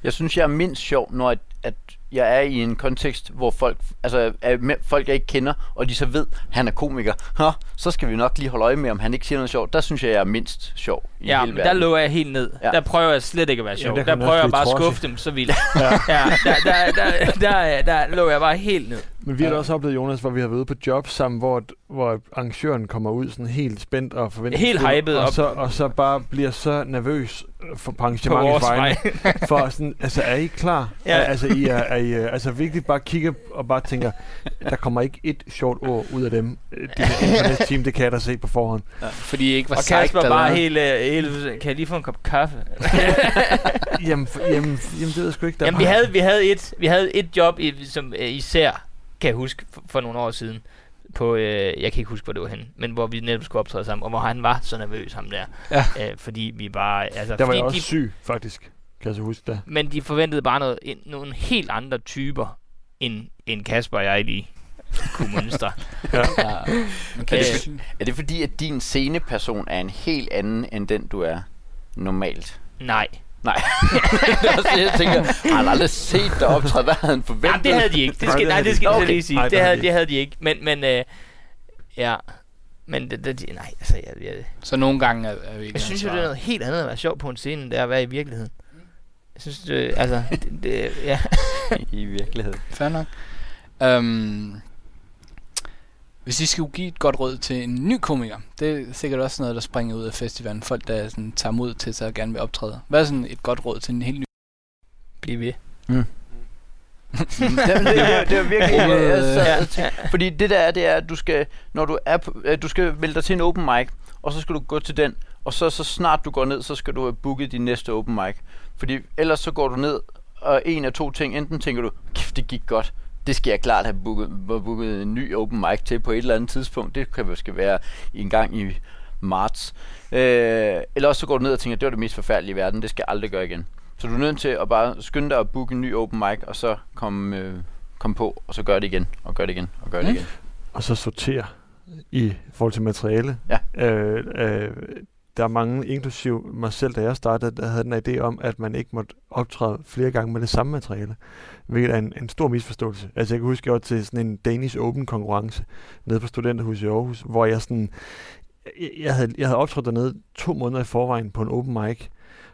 Jeg synes, jeg er mindst sjov, når at, at jeg er i en kontekst, hvor folk, altså, er med, folk jeg ikke kender, og de så ved, at han er komiker. Nå, så skal vi nok lige holde øje med, om han ikke siger noget sjovt. Der synes jeg, jeg er mindst sjov i Ja, hele men der verden. lukker jeg helt ned. Ja. Ja. Der prøver jeg slet ikke at være sjov. der der, prøver jeg bare at skuffe dem så vildt. ja. ja, der, der, der, der, der, der lukker jeg bare helt ned. Men vi har da Ja. også oplevet, Jonas, hvor vi har været ude på job sammen, hvor, hvor arrangøren kommer ud sådan helt spændt og forventer. Helt hyped og op. Så, og så bare bliver så nervøs for arrangementets vegne. For sådan, altså er I klar? Ja. Ja. Altså I er, er I, øh, altså virkelig bare kigger og bare tænker, der kommer ikke et sjovt ord ud af dem. Det internetteam, det kan jeg da se på forhånd. Fordi I ikke var Og Kasper eller bare noget. helt, øh, helt, kan jeg lige få en kop kaffe? Jamen, jamen, jamen, det ved jeg sgu ikke. Der er Jamen, vi havde, vi havde, et, vi havde et job, i, som øh, især, kan jeg huske, for, for nogle år siden, på, øh, jeg kan ikke huske, hvor det var henne, men hvor vi netop skulle optræde sammen, og hvor han var så nervøs, ham der. Ja. Øh, fordi vi bare, altså, Der var jeg også de, syg, faktisk. Kan jeg så huske det. men de forventede bare noget, en, nogle helt andre typer, end, end Kasper og jeg lige kunne mønstre. Ja. Okay. Øh, Er det fordi, at din sceneperson er en helt anden, end den du er normalt? Nej, Nej. det er også det, jeg tænker, har han aldrig set dig optræde? Hvad havde han forventet? Nej, det havde de ikke. Det Nej, skal, det nej, det de skal ikke. jeg Okay. lige sige. Nej, det, havde havde, de det havde de ikke. Men, men øh, ja. Men det, det, de, nej, altså, jeg, jeg, Så nogle gange er, er vi ikke jeg synes jo, det er noget helt andet at være sjov på en scene, end det er at være i virkeligheden. Jeg synes, det, altså, det, det, ja. I virkeligheden. Fair nok. Um, hvis I skulle give et godt råd til en ny komiker, det er sikkert også noget, der springer ud af festivalen. Folk, der sådan, tager mod til sig og gerne vil optræde. Hvad er sådan et godt råd til en helt ny? Bliv ved. det, det, det, det er virkelig... Ja. Jeg, sad Ja. og tænkte- Fordi det der er, det er, at du skal, når du er på, øh, du skal melde dig til en open mic, og så skal du gå til den, og så, så snart du går ned, så skal du have booket din næste open mic. Fordi ellers så går du ned, og en af to ting, enten tænker du, kæft, det gik godt, det skal jeg klart have booket, booket en ny open mic til på et eller andet tidspunkt. Det kan måske være en gang i marts. Øh, eller også så går du ned og tænker, det var det mest forfærdelige i verden, det skal jeg aldrig gøre igen. Så du er nødt til at bare skynde dig at booke en ny open mic, og så komme øh, kom på, og så gør det igen, og gør det igen, og gør det Mm. igen. Og så sortere i forhold til materiale. Ja. Øh, øh, der er mange, inklusiv mig selv, da jeg startede, der havde den idé om, at man ikke måtte optræde flere gange med det samme materiale. Hvilket er en, en stor misforståelse. Altså jeg kan huske, jeg var til sådan en Danish Open konkurrence nede på Studenterhuset i Aarhus, hvor jeg sådan, jeg, jeg, havde, jeg havde optrådt dernede to måneder i forvejen på en open mic,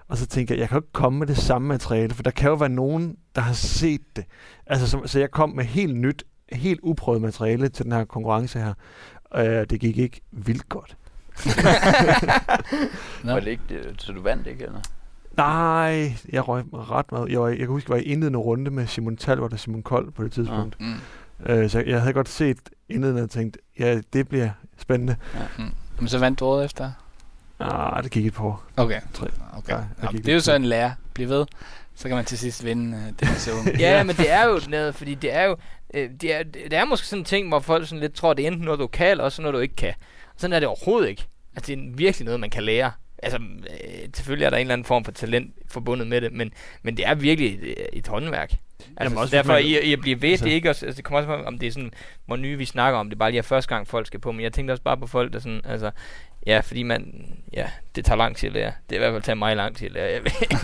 og så tænkte jeg, jeg kan jo ikke komme med det samme materiale, for der kan jo være nogen, der har set det. Altså, så, så jeg kom med helt nyt, helt uprøvet materiale til den her konkurrence her. Øh, det gik ikke vildt godt. Nå. Var det ikke det, så du vandt ikke, eller? Nej, jeg røg ret meget. Jeg, var, jeg kan huske, jeg var i indledende runde med Simon Talbot og Simon Kold på det tidspunkt. Mm. Øh, så jeg havde godt set indledende og tænkt, ja, det bliver spændende. Mm. Men så vandt du året efter? Ah, det gik et par år. Okay. Tre. okay. Ja, Ja, gik det er jo så en lærer. Bliv ved. Så kan man til sidst vinde uh, det her show. Ja, men det er jo noget, fordi det er jo, øh, det, er, det er måske sådan en ting, hvor folk sådan lidt tror, at det er enten noget, du kan, eller også noget, du ikke kan. Sådan er det overhovedet ikke. Altså, det er virkelig noget, man kan lære. Altså, øh, selvfølgelig er der en eller anden form for talent forbundet med det, men, men det er virkelig et, et håndværk. Altså, også derfor, I, I at blive ved, altså- det er ikke også, altså, det kommer også på, om det er sådan, hvor nye vi snakker om, det er bare lige første gang, folk skal på, men jeg tænkte også bare på folk, der sådan, altså, ja, fordi man, ja, det tager lang tid at lære. Det er i hvert fald taget mig lang tid at lære. Jeg ved ikke.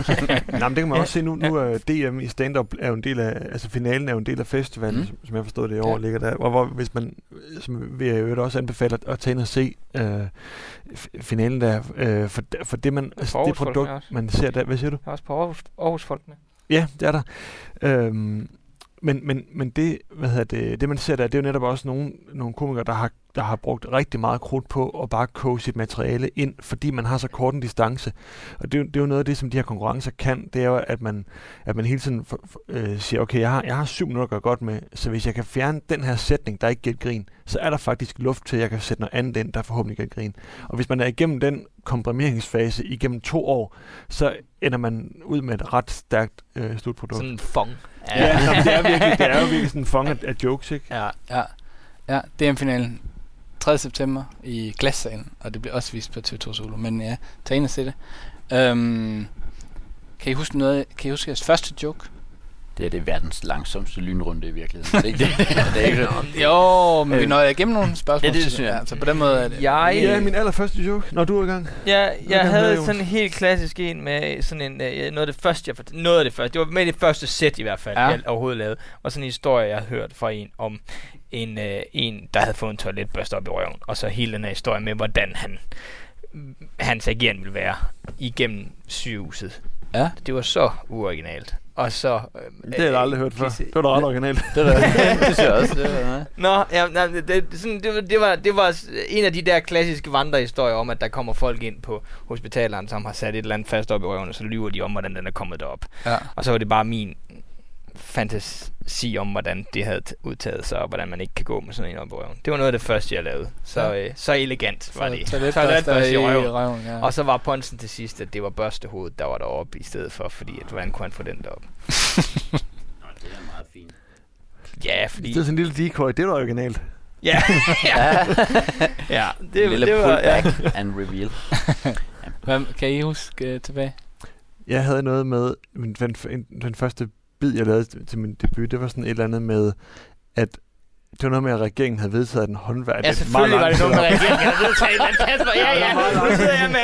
Nej, men det kan man også se nu. Nu er DM i stand-up er jo en del af, altså finalen er jo en del af festivalen, Mm. som, som jeg forstod det i år, Ja. ligger der. Hvor, hvor hvis man, som vil jeg jo også anbefale at, at tage ind og se øh, finalen der, øh, for, for det man, altså, det Aarhus-folk med produkt, man ser der. Hvad siger du? Jeg er også på Aarhus, Aarhus folk med. Ja, det er der. Øhm, men, men, men det, hvad hedder det, det, man ser der, det er jo netop også nogle, nogle komikere, der har, der har brugt rigtig meget krudt på at bare koge sit materiale ind, fordi man har så kort en distance. Og det, er jo- det er jo noget af det, som de her konkurrencer kan, det er jo, at man, at man hele tiden for, for, øh, siger, okay, jeg har, jeg har syv minutter at gøre godt med, så hvis jeg kan fjerne den her sætning, der ikke giver grin, så er der faktisk luft til, at jeg kan sætte noget andet ind, der forhåbentlig giver grin. Og hvis man er igennem den komprimeringsfase igennem to år, så ender man ud med et ret stærkt øh, slutprodukt. Sådan en fong. Ja, ja det, er virkelig, det er jo virkelig sådan en fong af, af jokes, ikke? ja. Ja, ja DM-finalen 3. september i Glassalen, og det bliver også vist på TV2 Solo. Men ja, tag ind og se det. Øhm, kan I huske noget? Kan I huske jeres første joke? Det er det verdens langsomste lynrunde i virkeligheden. Det er ikke det. det er ikke det. Jo, men vi Øh. når igennem nogle spørgsmål. Ja, det til synes jeg. Ja, så på den måde er det. Jeg, Ja, min allerførste joke, når du er i gang. Ja, jeg høre, havde sådan en helt klassisk en med sådan en, øh, noget af det første, jeg fortalte, noget af det første, det var med det første sæt i hvert fald, Ja. jeg overhovedet lavede, og sådan en historie, jeg havde hørt fra en om en, øh, en der havde fået en toiletbørste op i røven, og så hele den her historie med, hvordan han, hans ageren ville være igennem sygehuset. Ja. Det var så uoriginalt. Og så... Øh, Det har jeg aldrig hørt før. Kisse- Det var da ret originalt. Det, der, det synes jeg også. Det var, ja. Nå, ja, nej, det, det, sådan, det, var, det, var, det var en af de der klassiske vandrehistorier om, at der kommer folk ind på hospitalerne, som har sat et eller andet fast op i røven, og så lyver de om, hvordan den er kommet derop. Ja. Og så var det bare min fantasi om, hvordan det havde udtaget sig, og hvordan man ikke kan gå med sådan en op i røven. Det var noget af det første, jeg lavede. Så, Ja. øh, så elegant var det. Toiletbørster i røven. røven. Ja. Og så var punchen til sidst, at det var børstehovedet, der var deroppe i stedet for, fordi at, hvordan kunne han få den derop? Det er meget fint. Ja, fordi... Det er sådan en lille decoy. Det var originalt. Ja, ja. ja det, Lille det var... Ja. pullback and reveal. Hvad, kan I huske uh, tilbage? Jeg havde noget med, min, den, den første bid, jeg lavede til min debut, det var sådan et eller andet med, at det var noget med, at regeringen havde vedtaget en håndværk. Ja, selvfølgelig var det noget med regeringen. Jeg ved tage men Kasper, ja, ja, nu sidder jeg med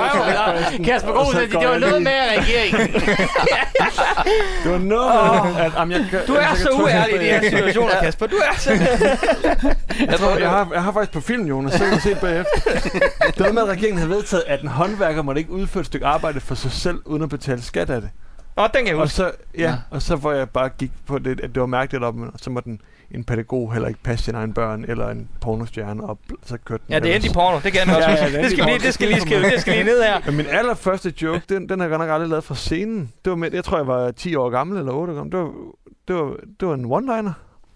røven. og Kasper Gros, det går var noget med regeringen. Det var noget med, at jamen, jeg, Du er jeg så uærlig i de her situationer, Kasper. Du er så... Jeg, tror, jeg, har, jeg har faktisk på film, Jonas, så kan se det bagefter. Det var noget med, at regeringen havde vedtaget, at en håndværker måtte ikke udføre et stykke arbejde for sig selv, uden at betale skat af det. Nå, den kan jeg Og huske. så, ja, Ja. og så hvor jeg bare gik på det, at det var mærkeligt op, og så måtte en, en pædagog heller ikke passe sine egne børn, eller en pornostjerne, og så kørte den Ja, det er endte i porno. Det kan jeg Ja, også ja, huske. det Det skal lige, det skal lige skrive. Det skal lige ned her. Ja, min allerførste joke, den, den har jeg godt nok aldrig lavet fra scenen. Det var med, jeg tror, jeg var 10 år gammel eller 8 år gammel. Det var, det var, det var en one-liner.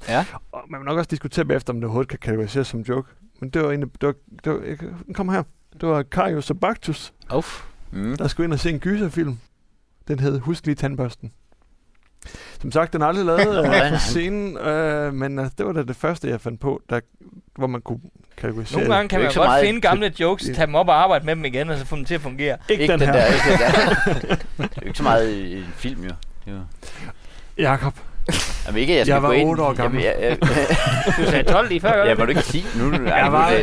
Ja. Og man vil nok også diskutere bagefter, om det overhovedet kan kategoriseres som joke. Men det var en, det var, det var, jeg, den kommer her. Det var Karius og Baktus, Uff. Mm. der skulle ind og se en gyserfilm. Den hed Husk lige tandbørsten. Som sagt, den er aldrig lavet øh, på scenen, øh, men øh, det var da det første, jeg fandt på, der, hvor man kunne kategorisere Nogle gange kan man godt meget- finde gamle jokes, tage dem op og arbejde med dem igen, og så få dem til at fungere. Ikke, Ikke den, den her. der, ikke den der. det er jo ikke så meget i en film, jo Jakob, Jamen ikke, jeg skal Jeg var gå ind. otte år gammel. Jeg, jeg, jeg, Du sagde 12 lige før, ja, du var du det? ikke 10? Nu, nu, jeg var 9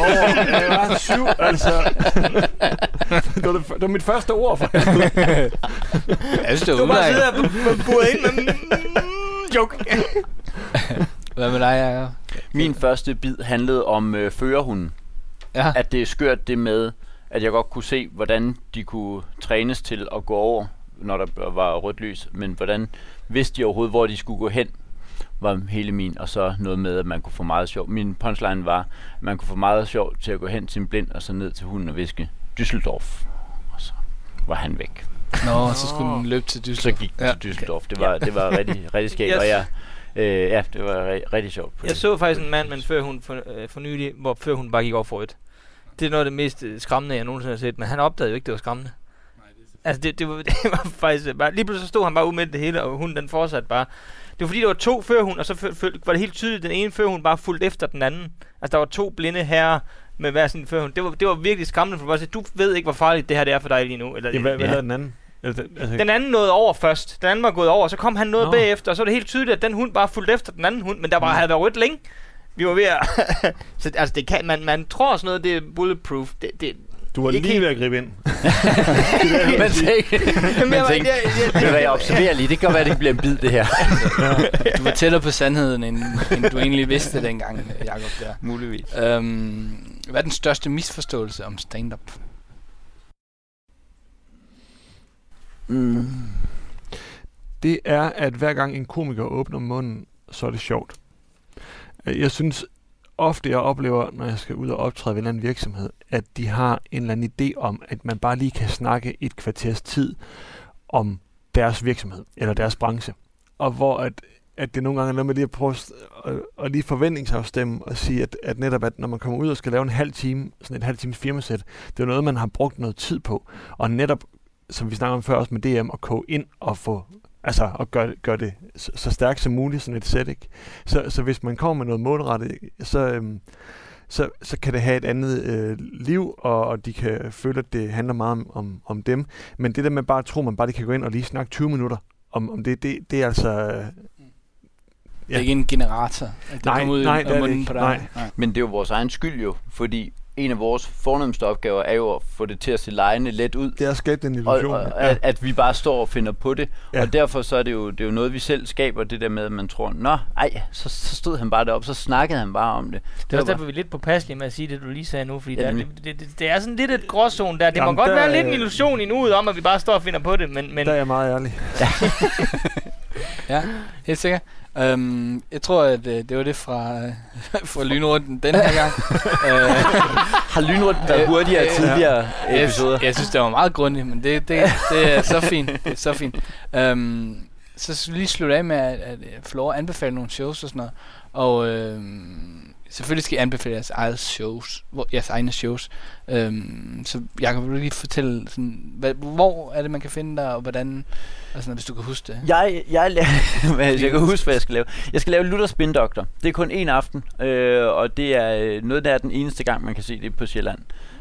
år, jeg var 7, altså. det, var det, det var mit første ord, for Jeg synes, det Du var bare udmærket. sidder og buret ind med joke. Hvad med dig, Jacob? Min første bid handlede om øh, førerhunden. Ja. At det er skørt det med, at jeg godt kunne se, hvordan de kunne trænes til at gå over, når der var rødt lys. Men hvordan vidste de overhovedet, hvor de skulle gå hen, var hele min. Og så noget med, at man kunne få meget sjov. Min punchline var, at man kunne få meget sjov til at gå hen til en blind, og så ned til hunden og viske, Düsseldorf. Og så var han væk. Nå, så skulle den løbe til Så Düsseldorf. gik Ja. ja. til Düsseldorf. Det var, det var rigtig, rigtig skægt, Yes. og jeg, øh, ja, det var ri- rigtig sjovt. På Jeg det. så faktisk en mand, men før hun for, øh, for nylig, hvor før hun bare gik over for rødt. Det er noget af det mest øh, skræmmende, jeg nogensinde har set, men han opdagede jo ikke, det var skræmmende. Altså, det, det, var, det var faktisk øh, bare... Lige pludselig stod han bare ude med det hele, og hun den fortsatte bare. Det var fordi, der var to førhund, og så var det helt tydeligt, at den ene førhund bare fulgte efter den anden. Altså, der var to blinde herrer med hver sin førhund. Det var, det var virkelig skræmmende, for sige, du ved ikke, hvor farligt det her det er for dig lige nu. Eller, Ja, hvad, hvad Ja. den anden? Altså, altså, den anden nåede over først. Den anden var gået over, så kom han noget Nå. bagefter, og så var det helt tydeligt, at den hund bare fulgte efter den anden hund, men der bare havde været rødt længe. Vi var ved at... så altså, det kan, man, man tror sådan noget, det er bulletproof. Det, det, du var ikke lige ved at gribe ind. Men tænk, men jeg var- tænk, du hvad, jeg observerer lige. Det kan godt være, at det bliver en bid, det her. Du var tættere på sandheden, end, end du egentlig vidste dengang, Jacob. Der. Muligvis. Øhm, hvad er den største misforståelse om stand-up? Mm. Det er, at hver gang en komiker åbner munden, så er det sjovt. Jeg synes ofte, jeg oplever, når jeg skal ud og optræde ved en eller anden virksomhed, at de har en eller anden idé om, at man bare lige kan snakke et kvarters tid om deres virksomhed eller deres branche. Og hvor at, at det nogle gange er noget med lige at prøve at, at, at lige forventningsafstemme og sige, at, at netop at når man kommer ud og skal lave en halv time, sådan et halv times firmasæt, det er noget, man har brugt noget tid på. Og netop, som vi snakker om før også med DM, at koge ind og få altså at gøre, gøre det så, så stærkt som muligt, sådan et sæt, ikke? Så, så hvis man kommer med noget målrettet, så, øhm, så, så kan det have et andet øh, liv, og, og de kan føle, at det handler meget om, om, om dem. Men det der med bare at tro, man bare lige kan gå ind og lige snakke 20 minutter om, om det, det, det er altså... Øh, Det er ikke en generator, at det Nej, kommer ud nej, er det munden ikke. på dig. Nej. nej. Men det er jo vores egen skyld jo, fordi en af vores fornemmeste opgaver er jo at få det til at se lejende let ud. det er at skabe den Og, illusion. og at, at vi bare står og finder på det. Ja. Ja. Og derfor så er det, jo, det er jo noget, vi selv skaber, det der med, at man tror, Nå, ej, så, så stod han bare deroppe, så snakkede han bare om det. Det er også derfor, vi er lidt påpasselige med at sige det, du lige sagde nu, fordi Ja, ja, der, nemlig. det, det, det, er sådan lidt et gråzone der. Det Jamen, må godt der være lidt en illusion i nuet om, at vi bare står og finder på det, men, men Der er jeg meget ærlig. Ja, helt sikkert. Um, jeg tror, at uh, det var det fra, uh, fra lynrunden den her gang. uh, Har lynrunden været Øh, hurtigere øh, tidligere jeg, episoder? jeg synes, det var meget grundigt, men det, det, det er så fint. Det er så fint. Um, så lige slutte af med, at, at øh, få lov at anbefale nogle shows og sådan noget. Og øhm, selvfølgelig skal I anbefale jeres eget shows, hvor, jeres egne shows. Øhm, så jeg kan lige fortælle, sådan, hvad, hvor er det, man kan finde dig, og hvordan, altså, hvis du kan huske det. Jeg, jeg, la- jeg kan huske, hvad jeg skal lave. Jeg skal lave Luther Spin Doctor. Det er kun en aften, øh, og det er øh, noget, der er den eneste gang, man kan se det på Sjælland.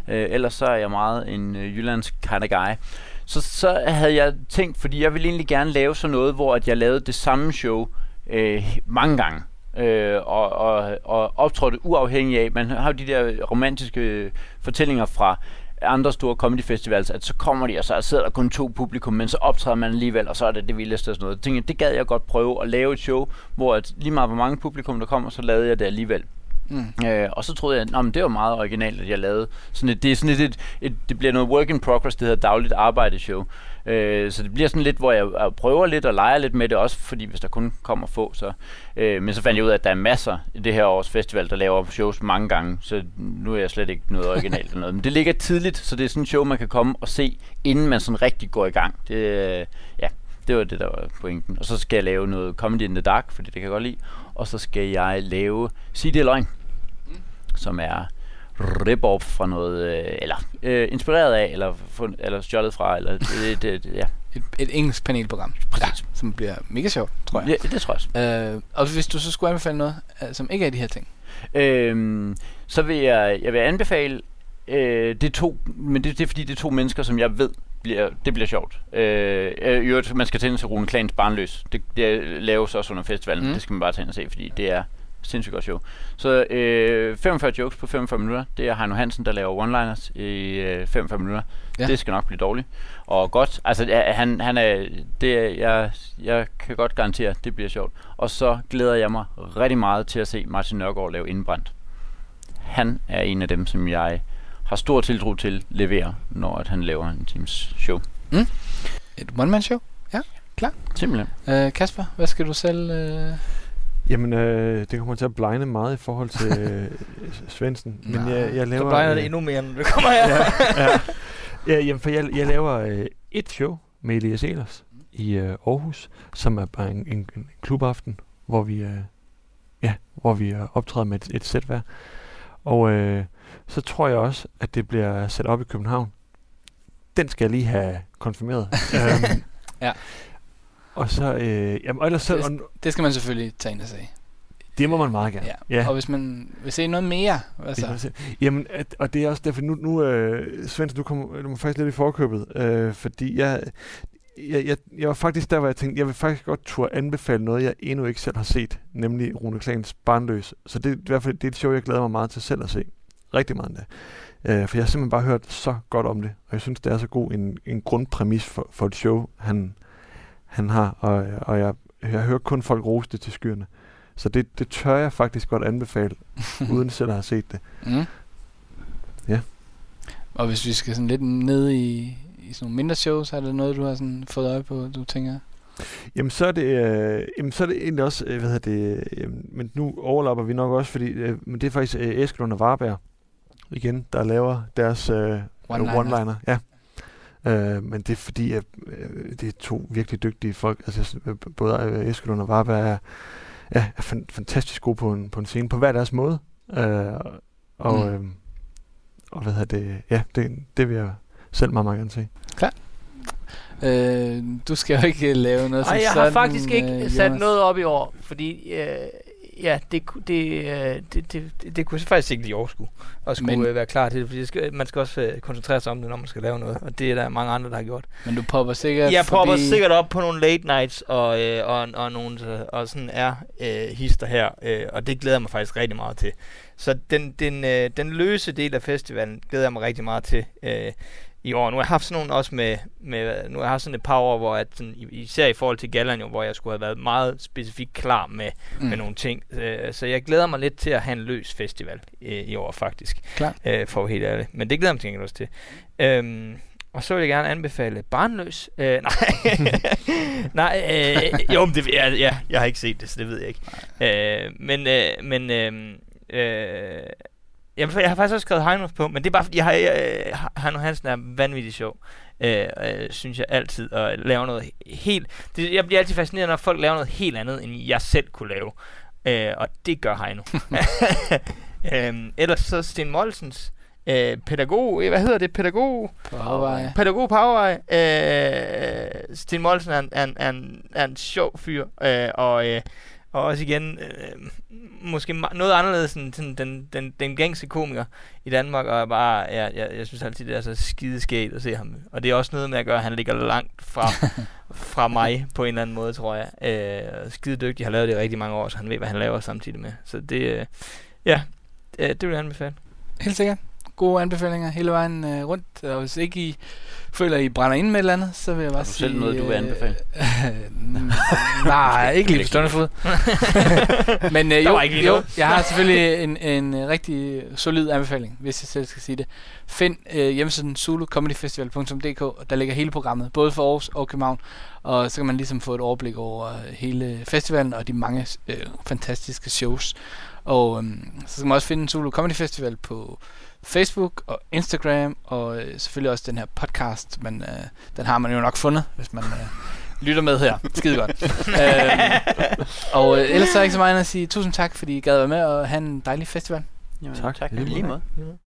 Øh, ellers så er jeg meget en øh, jyllandsk kind of guy. Så, så havde jeg tænkt, fordi jeg ville egentlig gerne lave sådan noget, hvor at jeg lavede det samme show øh, mange gange øh, og, og, og optrådte uafhængigt af. Man har jo de der romantiske fortællinger fra andre store comedy festivals, at så kommer de, og så sidder der kun to publikum, men så optræder man alligevel, og så er det det vildeste og sådan noget. Jeg tænkte, det gad jeg godt prøve at lave et show, hvor at lige meget hvor mange publikum der kommer, så lavede jeg det alligevel. Mm. Øh, og så troede jeg, at det var meget originalt, at jeg lavede sådan et, det er sådan et, et, et, det bliver noget work in progress, det hedder dagligt arbejdeshow. Øh, så det bliver sådan lidt, hvor jeg, prøver lidt og leger lidt med det også, fordi hvis der kun kommer få, så... Øh, men så fandt jeg ud af, at der er masser i det her års festival, der laver shows mange gange, så nu er jeg slet ikke noget originalt eller noget. Men det ligger tidligt, så det er sådan en show, man kan komme og se, inden man sådan rigtig går i gang. Det, øh, ja, det var det, der var pointen. Og så skal jeg lave noget Comedy in the Dark, fordi det kan jeg godt lide. Og så skal jeg lave Sig det løgn, som er rip-off fra noget, øh, eller øh, inspireret af, eller, fund, eller stjålet fra, eller det, det, det, ja. Et, et engelsk panelprogram, Præcis. ja, som bliver mega sjovt, tror jeg. Ja, det tror jeg også. Øh, og hvis du så skulle anbefale noget, øh, som ikke er de her ting. Øhm, så vil jeg, jeg vil anbefale, øh, det er to, men det, det er fordi, det er to mennesker, som jeg ved, bliver, det bliver sjovt. Øh, øh, man skal tænde til Rune Klans Barnløs. Det, det laves også under festivalen. Mm. Det skal man bare tage ind og se, fordi det er sindssygt godt show. Så øh, 45 jokes på 45 minutter. Det er Heino Hansen, der laver one-liners i øh, 45 minutter. Ja. Ja. Det skal nok blive dårligt. Og godt. Altså, ja, han, han er, det er, jeg, jeg kan godt garantere, det bliver sjovt. Og så glæder jeg mig rigtig meget til at se Martin Nørgaard lave Indbrændt. Han er en af dem, som jeg har stor tiltro til leverer, når at han laver en times show. Et one-man-show? Simpelthen. Øh, Kasper, hvad skal du selv... Øh... Jamen, øh, det kommer til at blegne meget i forhold til øh, Svendsen. Men Nej, jeg, jeg laver... Så blegner det øh, endnu mere, når det kommer her. ja, ja. ja, jamen, for jeg, jeg laver øh, et show med Elias Elers i øh, Aarhus, som er bare en, en, en klubaften, hvor vi, øh, ja, hvor vi øh, optræder med et, et sæt hver. Og øh, så tror jeg også, at det bliver sat op i København. Den skal jeg lige have konfirmeret. øhm, Ja. Og så, øh, jamen, og ellers så, og, Det skal man selvfølgelig tage ind og se. det må man meget gerne. Ja. Og hvis man vil se noget mere, hvad Det så? man se. Jamen, at, og det er også derfor, nu, nu øh, Svend, du kommer du må faktisk lidt i forkøbet, øh, fordi jeg, jeg, jeg, jeg var faktisk der, hvor jeg tænkte, jeg vil faktisk godt turde anbefale noget, jeg endnu ikke selv har set, nemlig Rune Klans Barnløs. Så det, i hvert fald det er et show, jeg glæder mig meget til selv at se. Rigtig meget endda. Øh, for jeg har simpelthen bare hørt så godt om det, og jeg synes, det er så god en, en grundpræmis for, for et show, han, han har, og, og jeg, jeg hører kun folk rose det til skyerne. Så det, det tør jeg faktisk godt anbefale, uden selv at have set det. Mm. Ja. Og hvis vi skal sådan lidt ned i, i sådan nogle mindre shows, er det noget, du har sådan fået øje på, du tænker? Jamen så er det, øh, jamen, så er det egentlig også, øh, hvad hedder det, øh, men nu overlapper vi nok også, fordi øh, men det er faktisk øh, Eskelund og Varberg, igen, der laver deres øh, One-liner. one-liner. Ja. Øh, men det er fordi, at øh, det er to virkelig dygtige folk. Altså, øh, både øh, Eskelund og Varberg er, ja, er fan, fantastisk gode på en, på en scene, på hver deres måde. Øh, og, Mm. øh, og hvad hedder det, ja, det, det vil jeg selv meget, meget gerne se. Øh, du skal jo ikke lave noget Nej, som jeg sådan, har faktisk ikke øh, sat Jonas. noget op i år, fordi øh, ja, det, øh, det, det, det, det kunne jeg faktisk ikke lige overskue at skulle Men- øh, være klar til det, fordi skal, man skal også øh, koncentrere sig om det, når man skal lave noget, og det er der mange andre, der har gjort. Men du popper sikkert Jeg popper forbi... sikkert op på nogle late nights og, øh, og, og, nogle, og sådan er øh, hister her, øh, og det glæder jeg mig faktisk rigtig meget til. Så den, den, øh, den løse del af festivalen glæder jeg mig rigtig meget til øh, i år. Nu har jeg haft sådan nogle også med, med nu har jeg haft sådan et par år, hvor at sådan, i- især i forhold til galleren jo, hvor jeg skulle have været meget specifikt klar med, mm. med nogle ting. Øh, så jeg glæder mig lidt til at have en løs festival øh, i år faktisk. Klart. Øh, for at helt ærligt. Men det glæder jeg mig til også til. Øhm, og så vil jeg gerne anbefale Barnløs. Øh, nej, nej øh, jo, men det, ja, ja, jeg har ikke set det, så det ved jeg ikke. Øh, men, øh, men, øh, øh, jamen, jeg har faktisk også skrevet Heino på, men det er bare fordi, jeg har, øh, Heino Hansen er vanvittig sjov. Øh, øh, synes jeg altid, og laver noget helt... Det, jeg bliver altid fascineret, når folk laver noget helt andet, end jeg selv kunne lave. Øh, og det gør Heino. øhm, ellers så Sten Molsens øh, pædagog, øh, hvad hedder det, pædagog? Afveje. Pædagog på Havvej. Øh, Sten Molsen er en, er, en, er, en, er en sjov fyr, øh, og, øh, og også igen, øh, måske noget anderledes end sådan, den, den, den gængse komiker i Danmark, og bare, ja, jeg, jeg synes altid, det er så skideskægt at se ham. Og det er også noget med at gøre, at han ligger langt fra, fra mig på en eller anden måde, tror jeg. Øh, skide dygtig, har lavet det i rigtig mange år, så han ved, hvad han laver samtidig med. Så det, øh, ja, det, det vil jeg anbefale. Helt sikkert. Gode anbefalinger hele vejen øh, rundt. Og hvis ikke I føler, I brænder ind med et eller andet, så vil jeg bare sige... selv noget, du vil anbefale? Øh, nej, ikke lige på stående fod. Men øh, jo, jo jeg har selvfølgelig en, en øh, rigtig solid anbefaling, hvis jeg selv skal sige det. Find øh, hjemmesiden zulucomedyfestival.dk, og der ligger hele programmet, både for Aarhus og København. Og så kan man ligesom få et overblik over øh, hele festivalen og de mange øh, fantastiske shows. Og øhm, så skal man også finde Zulu Comedy Festival på Facebook og Instagram, og øh, selvfølgelig også den her podcast, men øh, den har man jo nok fundet, hvis man øh, lytter med her. Skide godt. øhm, og øh, ellers så er ikke så meget at sige tusind tak, fordi I gad være med og have en dejlig festival. Jamen, Tak. tak. Lige lige måde. måde.